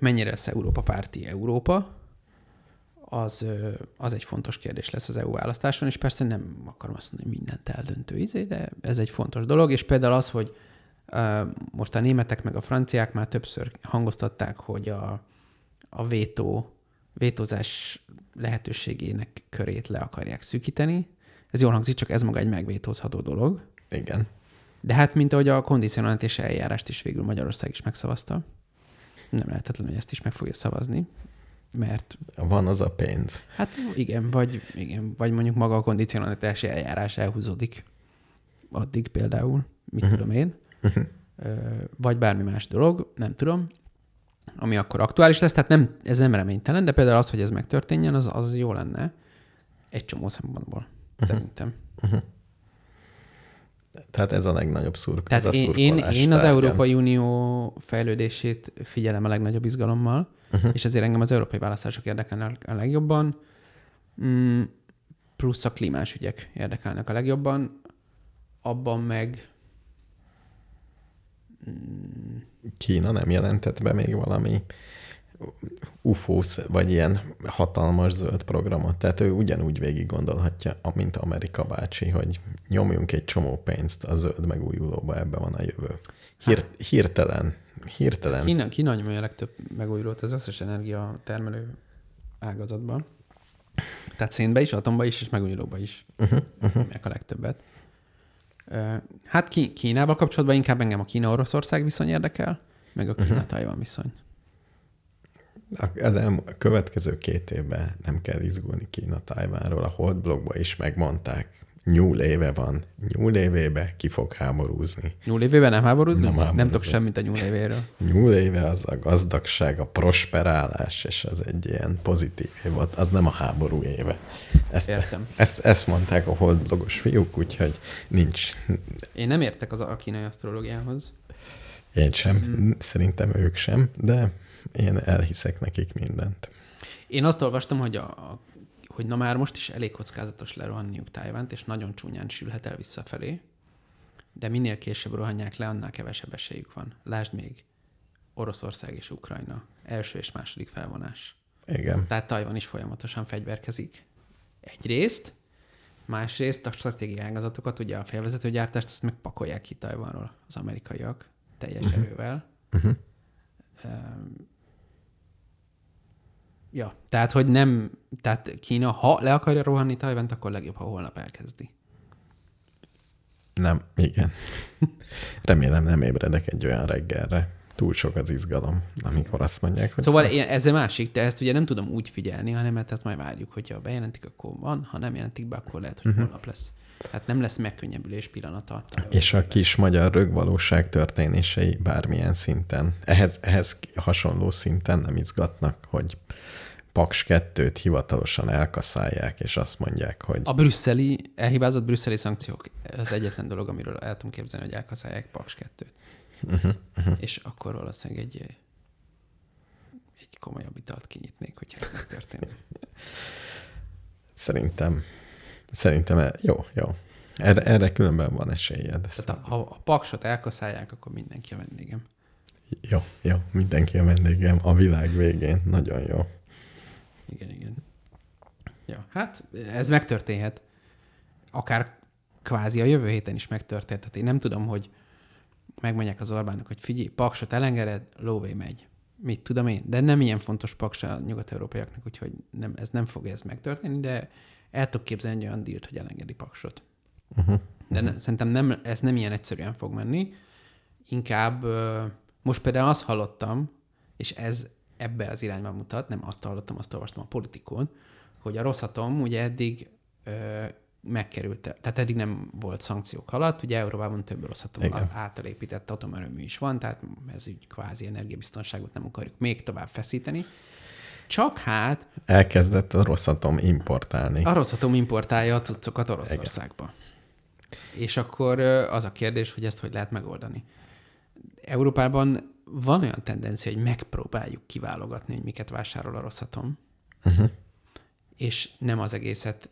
mennyire lesz Európa párti Európa, az, az egy fontos kérdés lesz az EU választáson, és persze nem akarom azt mondani, hogy mindent eldöntő izé, de ez egy fontos dolog, és például az, hogy most a németek meg a franciák már többször hangoztatták, hogy a, a vétó, vétózás lehetőségének körét le akarják szűkíteni. Ez jól hangzik, csak ez maga egy megvétózható dolog. Igen. De hát, mint ahogy a kondicionalitási eljárást is végül Magyarország is megszavazta, nem lehetetlen, hogy ezt is meg fogja szavazni, mert Van az a pénz. Hát igen, vagy, igen, vagy mondjuk maga a kondicionalitási eljárás elhúzódik addig például, mit uh-huh. tudom én, uh-huh. vagy bármi más dolog, nem tudom, ami akkor aktuális lesz, tehát nem, ez nem reménytelen, de például az, hogy ez megtörténjen, az, az jó lenne egy csomó szempontból, uh-huh. szerintem. Tehát ez a legnagyobb szurk. Tehát ez a én, én, én az. Európai Unió fejlődését figyelem a legnagyobb izgalommal, uh-huh. és ezért engem az európai választások érdekelnek a legjobban, mm, plusz a klímás ügyek érdekelnek a legjobban, abban meg Kína nem jelentett be még valami UFO, vagy ilyen hatalmas zöld programot. Tehát ő ugyanúgy végig gondolhatja, mint Amerika bácsi, hogy nyomjunk egy csomó pénzt a zöld megújulóba, ebbe van a jövő. Hír, hirtelen, hirtelen. Kína, Kína nyomja a legtöbb megújulót az összes energia termelő ágazatban. Tehát szénbe is, atomba is, és megújulóba is. Uh-huh, uh-huh. a legtöbbet. Hát Ki- Kínával kapcsolatban inkább engem a Kína-Oroszország viszony érdekel, meg a Kína-Tajvan viszony. Az elm- a következő két évben nem kell izgulni Kína Tájvánról, a Holdblogban is megmondták, Nyúl éve van. Nyúl évébe ki fog háborúzni. Nyúl évében nem háborúzni? Nem Nem, nem tudok semmit a nyúl évéről. [laughs] Nyúl éve az a gazdagság, a prosperálás, és az egy ilyen pozitív év volt. Az nem a háború éve. Ezt, Értem. Ezt, ezt mondták a holdlogos fiúk, úgyhogy nincs. Én nem értek az a kínai asztrológiához. Én sem, szerintem ők sem, de én elhiszek nekik mindent. Én azt olvastam, hogy, a, hogy na már most is elég kockázatos lerohanniuk Tájvánt, és nagyon csúnyán sülhet el visszafelé, de minél később rohanják le, annál kevesebb esélyük van. Lásd még Oroszország és Ukrajna. Első és második felvonás. Igen. Tehát Tajvan is folyamatosan fegyverkezik. Egyrészt, másrészt a stratégiai ágazatokat, ugye a félvezetőgyártást, azt megpakolják ki Tajvanról az amerikaiak teljes uh-huh. erővel. Uh-huh. Ja, tehát, hogy nem, tehát Kína, ha le akarja rohanni Tajvant, akkor legjobb, ha holnap elkezdi. Nem, igen. Remélem nem ébredek egy olyan reggelre. Túl sok az izgalom, amikor azt mondják, hogy... Szóval én, ez a másik, de ezt ugye nem tudom úgy figyelni, hanem hát ezt majd várjuk, hogyha bejelentik, akkor van, ha nem jelentik be, akkor lehet, hogy holnap lesz. Tehát nem lesz megkönnyebbülés pillanata. És a kis magyar rögvalóság történései bármilyen szinten, ehhez, ehhez hasonló szinten nem izgatnak, hogy Paks 2-t hivatalosan elkaszálják, és azt mondják, hogy A brüsszeli, elhibázott brüsszeli szankciók az egyetlen dolog, amiről el tudom képzelni, hogy elkaszálják Paks 2-t. Mhm, És akkor valószínűleg egy, egy komolyabb italt kinyitnék, hogyha ez megtörténne. szerintem, szerintem e- jó, jó. Erre, erre különben van esélyed. Tehát ha a paksot elkaszálják, akkor mindenki a vendégem. Jó, jó, mindenki a vendégem a világ végén. Nagyon jó. Igen, igen. Ja, hát ez megtörténhet. Akár kvázi a jövő héten is megtörténhet. Tehát én nem tudom, hogy megmondják az Orbánnak, hogy figyelj, paksot elengeded, lóvé megy. Mit tudom én? De nem ilyen fontos paks a nyugat-európaiaknak, úgyhogy nem, ez nem fog ez megtörténni, de el tudok képzelni egy olyan dílt, hogy elengedi paksot. Uh-huh. De ne, szerintem nem, ez nem ilyen egyszerűen fog menni. Inkább most például azt hallottam, és ez ebbe az irányba mutat, nem azt hallottam, azt olvastam a politikon, hogy a Rosszatom ugye eddig ö, megkerült, tehát eddig nem volt szankciók alatt, ugye Európában több Rosszatom által épített atomerőmű is van, tehát ez így kvázi energiabiztonságot nem akarjuk még tovább feszíteni. Csak hát Elkezdett a rosszatom importálni. a Rosszatom importálja a cuccokat Oroszországba. És akkor az a kérdés, hogy ezt hogy lehet megoldani. Európában van olyan tendencia, hogy megpróbáljuk kiválogatni, hogy miket vásárol a Rosszatom, uh-huh. és nem az egészet,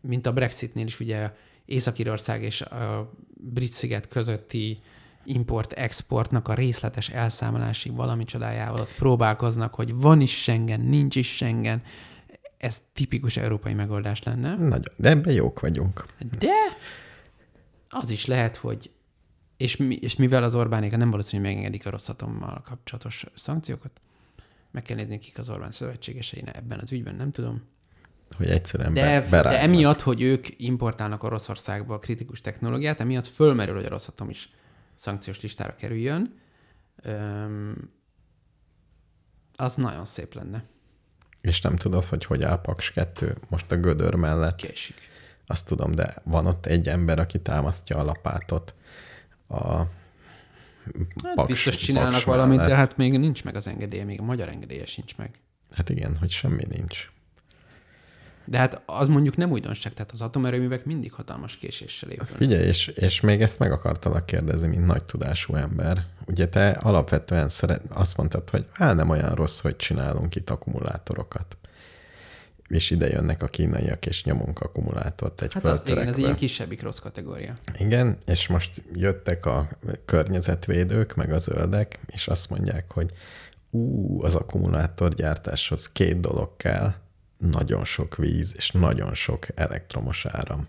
mint a Brexitnél is ugye Észak-Írország és a brit sziget közötti import-exportnak a részletes elszámolási valami csodájával ott próbálkoznak, hogy van is Schengen, nincs is Schengen. Ez tipikus európai megoldás lenne. Nagyon, de ebben jók vagyunk. De az is lehet, hogy és, mi, és mivel az Orbánék nem valószínű, hogy megengedik a rosszatommal kapcsolatos szankciókat, meg kell nézni, kik az Orbán szövetségesei ebben az ügyben, nem tudom. Hogy egyszerűen De, be, de emiatt, hogy ők importálnak Oroszországba a kritikus technológiát, emiatt fölmerül, hogy a rosszatom is szankciós listára kerüljön. Az nagyon szép lenne. És nem tudod, hogy hogy áll Paks 2 most a gödör mellett. Késik. Azt tudom, de van ott egy ember, aki támasztja a lapátot a Hát Paks- biztos csinálnak Paks valamit, de mellett. hát még nincs meg az engedélye, még a magyar engedélye sincs meg. Hát igen, hogy semmi nincs. De hát az mondjuk nem újdonság, tehát az atomerőművek mindig hatalmas késéssel épülnek. Figyelj, és, és még ezt meg akartalak kérdezni, mint nagy tudású ember. Ugye te alapvetően szeret, azt mondtad, hogy á, nem olyan rossz, hogy csinálunk itt akkumulátorokat. És ide jönnek a kínaiak, és nyomunk akkumulátort egy Hát az, igen, ez ilyen kisebbik rossz kategória. Igen, és most jöttek a környezetvédők, meg a zöldek, és azt mondják, hogy ú, az akkumulátorgyártáshoz két dolog kell, nagyon sok víz, és nagyon sok elektromos áram.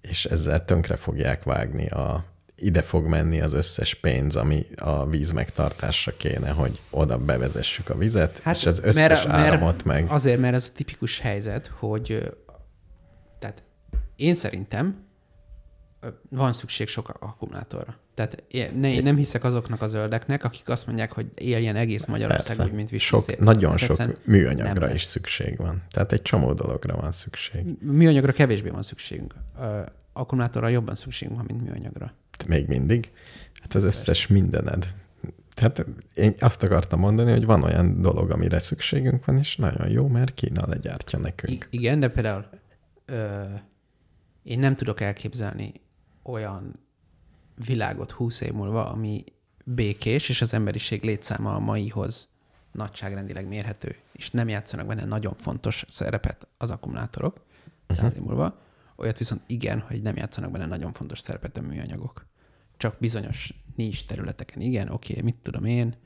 És ezzel tönkre fogják vágni a ide fog menni az összes pénz, ami a víz megtartásra kéne, hogy oda bevezessük a vizet, hát, és az összes mert, áramot meg. Azért, mert ez a tipikus helyzet, hogy tehát én szerintem van szükség sok akkumulátorra. Tehát ne, én nem hiszek azoknak a zöldeknek, akik azt mondják, hogy éljen egész Magyarország Persze. úgy, mint Visi sok, nagyon Ez sok műanyagra is szükség van. Tehát egy csomó dologra van szükség. Műanyagra kevésbé van szükségünk. Akkumulátorra jobban szükségünk van, mint műanyagra. Még mindig. Hát az összes mindened. Tehát én azt akartam mondani, hogy van olyan dolog, amire szükségünk van, és nagyon jó, mert Kína legyártja nekünk. I- igen, de például ö, én nem tudok elképzelni olyan világot húsz év múlva, ami békés, és az emberiség létszáma a maihoz nagyságrendileg mérhető, és nem játszanak benne nagyon fontos szerepet az akkumulátorok száz év múlva. Olyat viszont igen, hogy nem játszanak benne nagyon fontos szerepet a műanyagok. Csak bizonyos nincs területeken igen, oké, mit tudom én,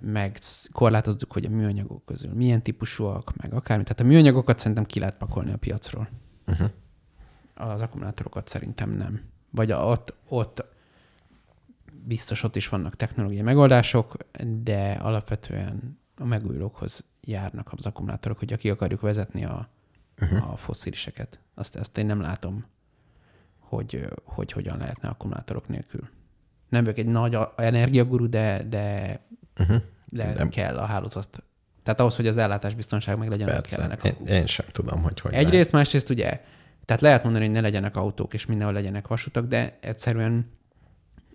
meg sz- korlátozzuk, hogy a műanyagok közül milyen típusúak, meg akármi. Tehát a műanyagokat szerintem ki lehet pakolni a piacról. Uh-huh. Az akkumulátorokat szerintem nem. Vagy ott, ott biztos ott is vannak technológiai megoldások, de alapvetően a megújulókhoz járnak az akkumulátorok, hogy aki akarjuk vezetni a, uh-huh. a fossziliseket. Azt, azt én nem látom, hogy, hogy hogyan lehetne akkumulátorok nélkül. Nem vagyok egy nagy energiaguru, de, de, uh-huh. de Nem. kell a hálózat. Tehát ahhoz, hogy az ellátásbiztonság meg legyen, Persze. a Én, én sem tudom, hogy hogy Egyrészt, másrészt ugye, tehát lehet mondani, hogy ne legyenek autók, és mindenhol legyenek vasutak, de egyszerűen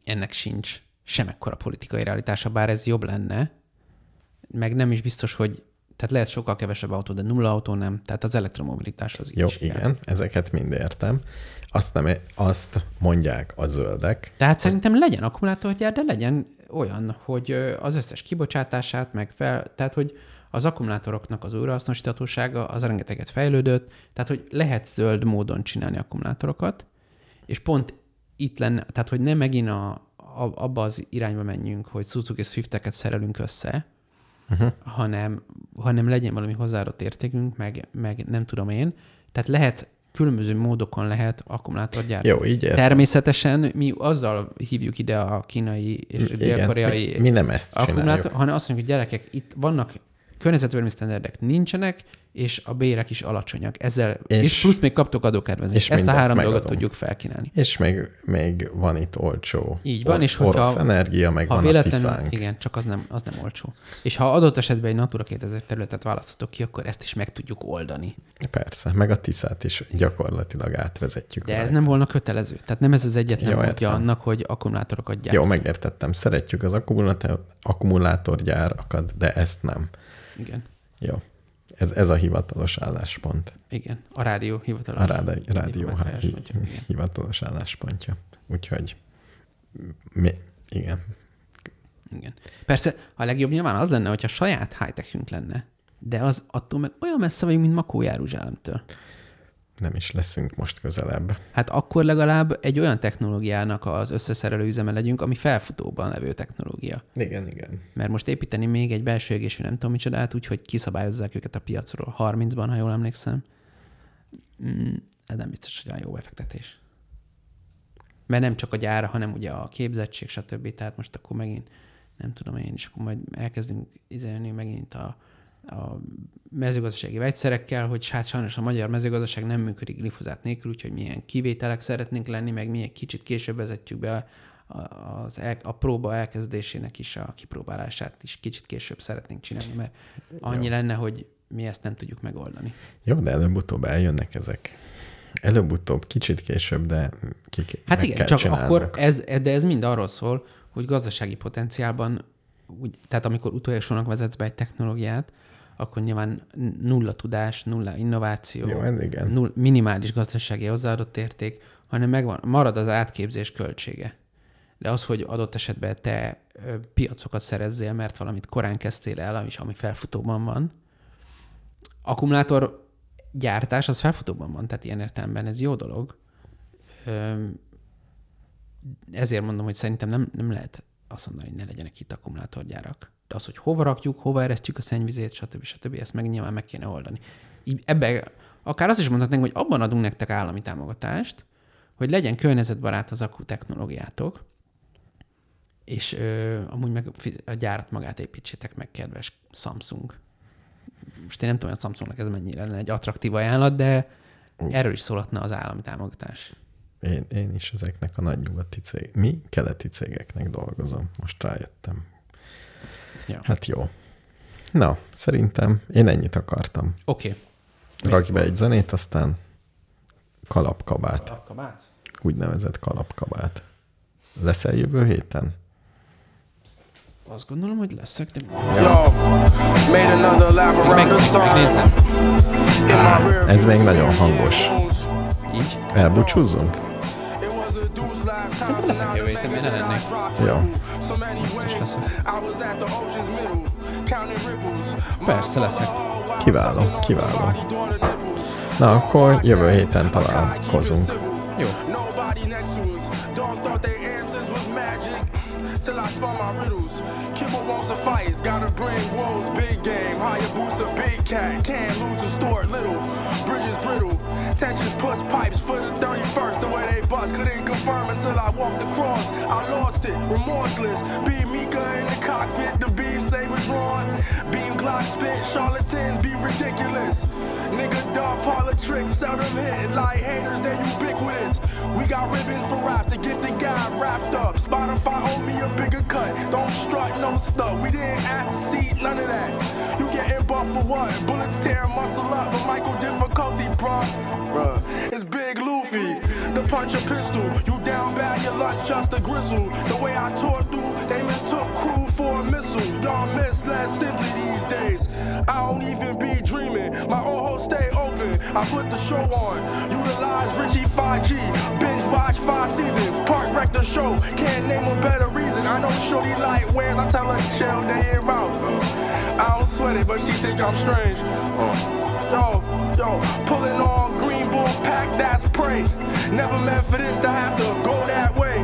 ennek sincs semmekkora politikai realitása, bár ez jobb lenne, meg nem is biztos, hogy tehát lehet sokkal kevesebb autó, de nulla autó nem, tehát az elektromobilitáshoz Jó, is kell. igen, ezeket mind értem. Azt, nem, azt mondják a zöldek, Tehát szerintem legyen akkumulátorgyár, de legyen olyan, hogy az összes kibocsátását, meg fel, tehát hogy az akkumulátoroknak az újrahasznosíthatósága az rengeteget fejlődött, tehát hogy lehet zöld módon csinálni akkumulátorokat, és pont itt lenne, tehát hogy nem megint a, a, abba az irányba menjünk, hogy Suzuki Swifteket szerelünk össze, uh-huh. hanem, hanem legyen valami hozzáadott értékünk, meg, meg nem tudom én. Tehát lehet, különböző módokon lehet akkumulátorgyártani. Jó, így értem. Természetesen mi azzal hívjuk ide a kínai és dél-koreai mi- mi nem ezt akkumulátor, csináljuk. hanem azt mondjuk, hogy gyerekek, itt vannak környezetvédelmi sztenderdek nincsenek, és a bérek is alacsonyak. Ezzel, és, És- plusz még kaptok adókedvezményt. és Ezt a három dolgot megadunk. tudjuk felkínálni. és még, még van itt olcsó Így van, or- és hogyha- orosz energia, meg Ha van véletlenül, a tiszánk. igen, csak az nem, az nem olcsó. És ha adott esetben egy Natura 2000 területet választhatok ki, akkor ezt is meg tudjuk oldani. Persze, meg a tiszát is gyakorlatilag átvezetjük. De ez nem volna kötelező. Tehát nem ez az egyetlen Jó, módja annak, hogy akkumulátorokat gyárt. Jó, megértettem. Szeretjük az akkumulátor, akkumulátorgyárakat, de ezt nem. Igen. Jó. Ez, ez a hivatalos álláspont. Igen. A rádió hivatalos. A rádió, rádió hivatalos álláspontja. Úgyhogy mi, igen. Igen. Persze a legjobb nyilván az lenne, hogyha saját high lenne, de az attól meg olyan messze vagyunk, mint Makó Jeruzsálemtől. Nem is leszünk most közelebb. Hát akkor legalább egy olyan technológiának az összeszerelő üzeme legyünk, ami felfutóban levő technológia. Igen, igen. Mert most építeni még egy belső égésű nem tudom micsodát, úgyhogy kiszabályozzák őket a piacról 30-ban, ha jól emlékszem. Mm, ez nem biztos, hogy olyan jó befektetés. Mert nem csak a gyára, hanem ugye a képzettség, stb. Tehát most akkor megint nem tudom én, és akkor majd elkezdünk izélni megint a, a mezőgazdasági vegyszerekkel, hogy hát sajnos a magyar mezőgazdaság nem működik glifozát nélkül, úgyhogy milyen kivételek szeretnénk lenni, meg milyen kicsit később vezetjük be a, az el, a próba elkezdésének is a kipróbálását is kicsit később szeretnénk csinálni, mert annyi lenne, hogy mi ezt nem tudjuk megoldani. Jó, de előbb-utóbb eljönnek ezek. Előbb-utóbb, kicsit később, de ki, Hát igen, csak csinálnunk. akkor ez, de ez mind arról szól, hogy gazdasági potenciálban, úgy, tehát amikor utolsónak vezetsz be egy technológiát, akkor nyilván nulla tudás, nulla innováció, Jó, ez igen. null, minimális gazdasági hozzáadott érték, hanem megvan, marad az átképzés költsége. De az, hogy adott esetben te piacokat szerezzél, mert valamit korán kezdtél el, és ami felfutóban van, akkumulátor gyártás az felfutóban van, tehát ilyen értelemben ez jó dolog. Ezért mondom, hogy szerintem nem, nem lehet azt mondani, hogy ne legyenek itt akkumulátorgyárak. De az, hogy hova rakjuk, hova eresztjük a szennyvizét, stb. stb. ezt meg nyilván meg kéne oldani. Így ebbe, akár azt is mondhatnánk, hogy abban adunk nektek állami támogatást, hogy legyen környezetbarát az akku technológiátok, és ö, amúgy meg a gyárat magát építsétek meg, kedves Samsung. Most én nem tudom, hogy a Samsungnak ez mennyire lenne egy attraktív ajánlat, de erről is szólhatna az állami támogatás. Én, én is ezeknek a nagy nyugati cég, mi keleti cégeknek dolgozom. Most rájöttem. Ja. Hát jó. Na, szerintem én ennyit akartam. Oké. Rakj be egy zenét, aztán kalapkabát. Kabát? Úgynevezett kalapkabát. Leszel jövő héten? Azt gondolom, hogy leszek, de around meg, megnézem. Ez még nagyon hangos. Így. Elbúcsúzzunk? Szerintem leszek jövő héten, miért ne lennék? Jó. Waves, leszek. Persze leszek. Kiváló, kiváló. Na, akkor jövő héten találkozunk. Jó. Till I spun my riddles. Kibble won't suffice. Gotta bring woes, big game. Hayabusa, big cat. Can't lose a store, little. Tensions push pipes for the 31st. The way they bust. Couldn't confirm until I walked across. I lost it, remorseless. Beam Mika in the cockpit. The drawn. Beam Glock spit. Charlatans be ridiculous. Nigga, dog parlor tricks. Seldom hit. Like haters, they ubiquitous. We got ribbons for raps to get the guy wrapped up. Spotify owe me a bigger cut. Don't strut no stuff. We didn't ask to see none of that. You getting buff for what? Bullets tear muscle up, but Michael difficulty, bruh. Bruh, it's Big Luffy. The punch a pistol. You down bad, your lunch just a gristle. The way I tore through, they mistook crew for a missile. Y'all miss less simply these days. I don't even be dreaming. My host stay open. I put the show on. Utilize Richie 5G. Binge watch five seasons. Park wreck the show. Can't name a better reason. I know Shorty light wears. I tell her chill day in out. I don't sweat it, but she think I'm strange. Uh, Yo, yo, pulling on Green Bull pack, that's prey. Never meant for this to have to go that way.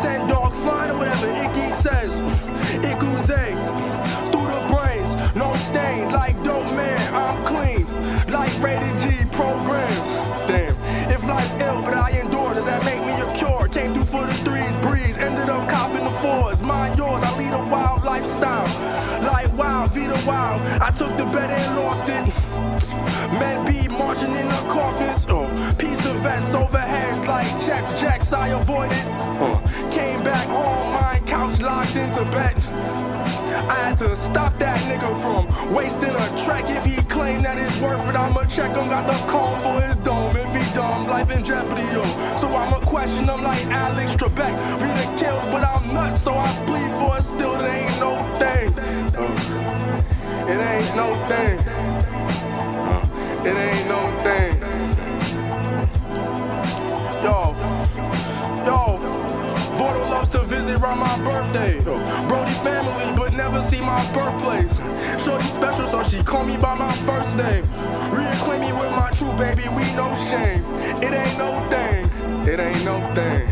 Send dog flying or whatever Icky says. I took the bet and lost it. Men be marching in the coffins. Oh, piece of vets overheads like checks, jacks. I avoided. Uh, came back home, my couch locked into bed. I had to stop that nigga from wasting a track. If he claim that it's worth it, I'ma check him. Got the comb for his dome. If he dumb, life in jeopardy, yo. So I'ma question him like Alex Trebek. Read the kills, but I'm nuts, so I bleed for it. Still, it ain't no thing. Uh, it ain't no thing. Uh, it ain't no thing. Yo, yo. Vorto loves to around my birthday. Brody family, but never see my birthplace. Shorty special, so she call me by my first name. Reacquaint me with my true baby, we no shame. It ain't no thing. It ain't no thing.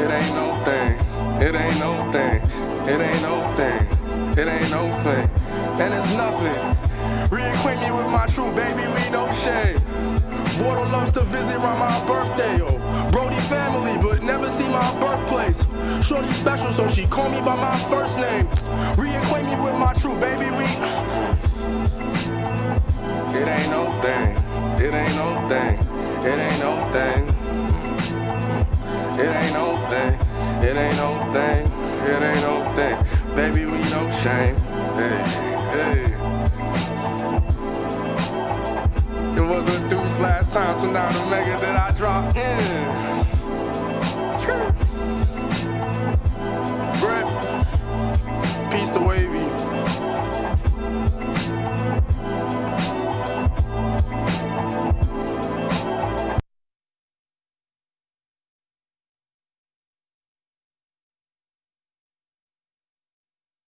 It ain't no thing. It ain't no thing. It ain't no thing. It ain't no thing. And it's nothing. Reacquaint me with my true baby, we no shame. Water loves to visit around my birthday, yo. Brody family, but never see my birthplace. Shorty special, so she call me by my first name. Reacquaint me with my true baby, we. It ain't no thing. It ain't no thing. It ain't no thing. It ain't no thing. It ain't no thing. It ain't no thing. Baby, we no shame. Hey, hey. Sounds another mega that I drop in.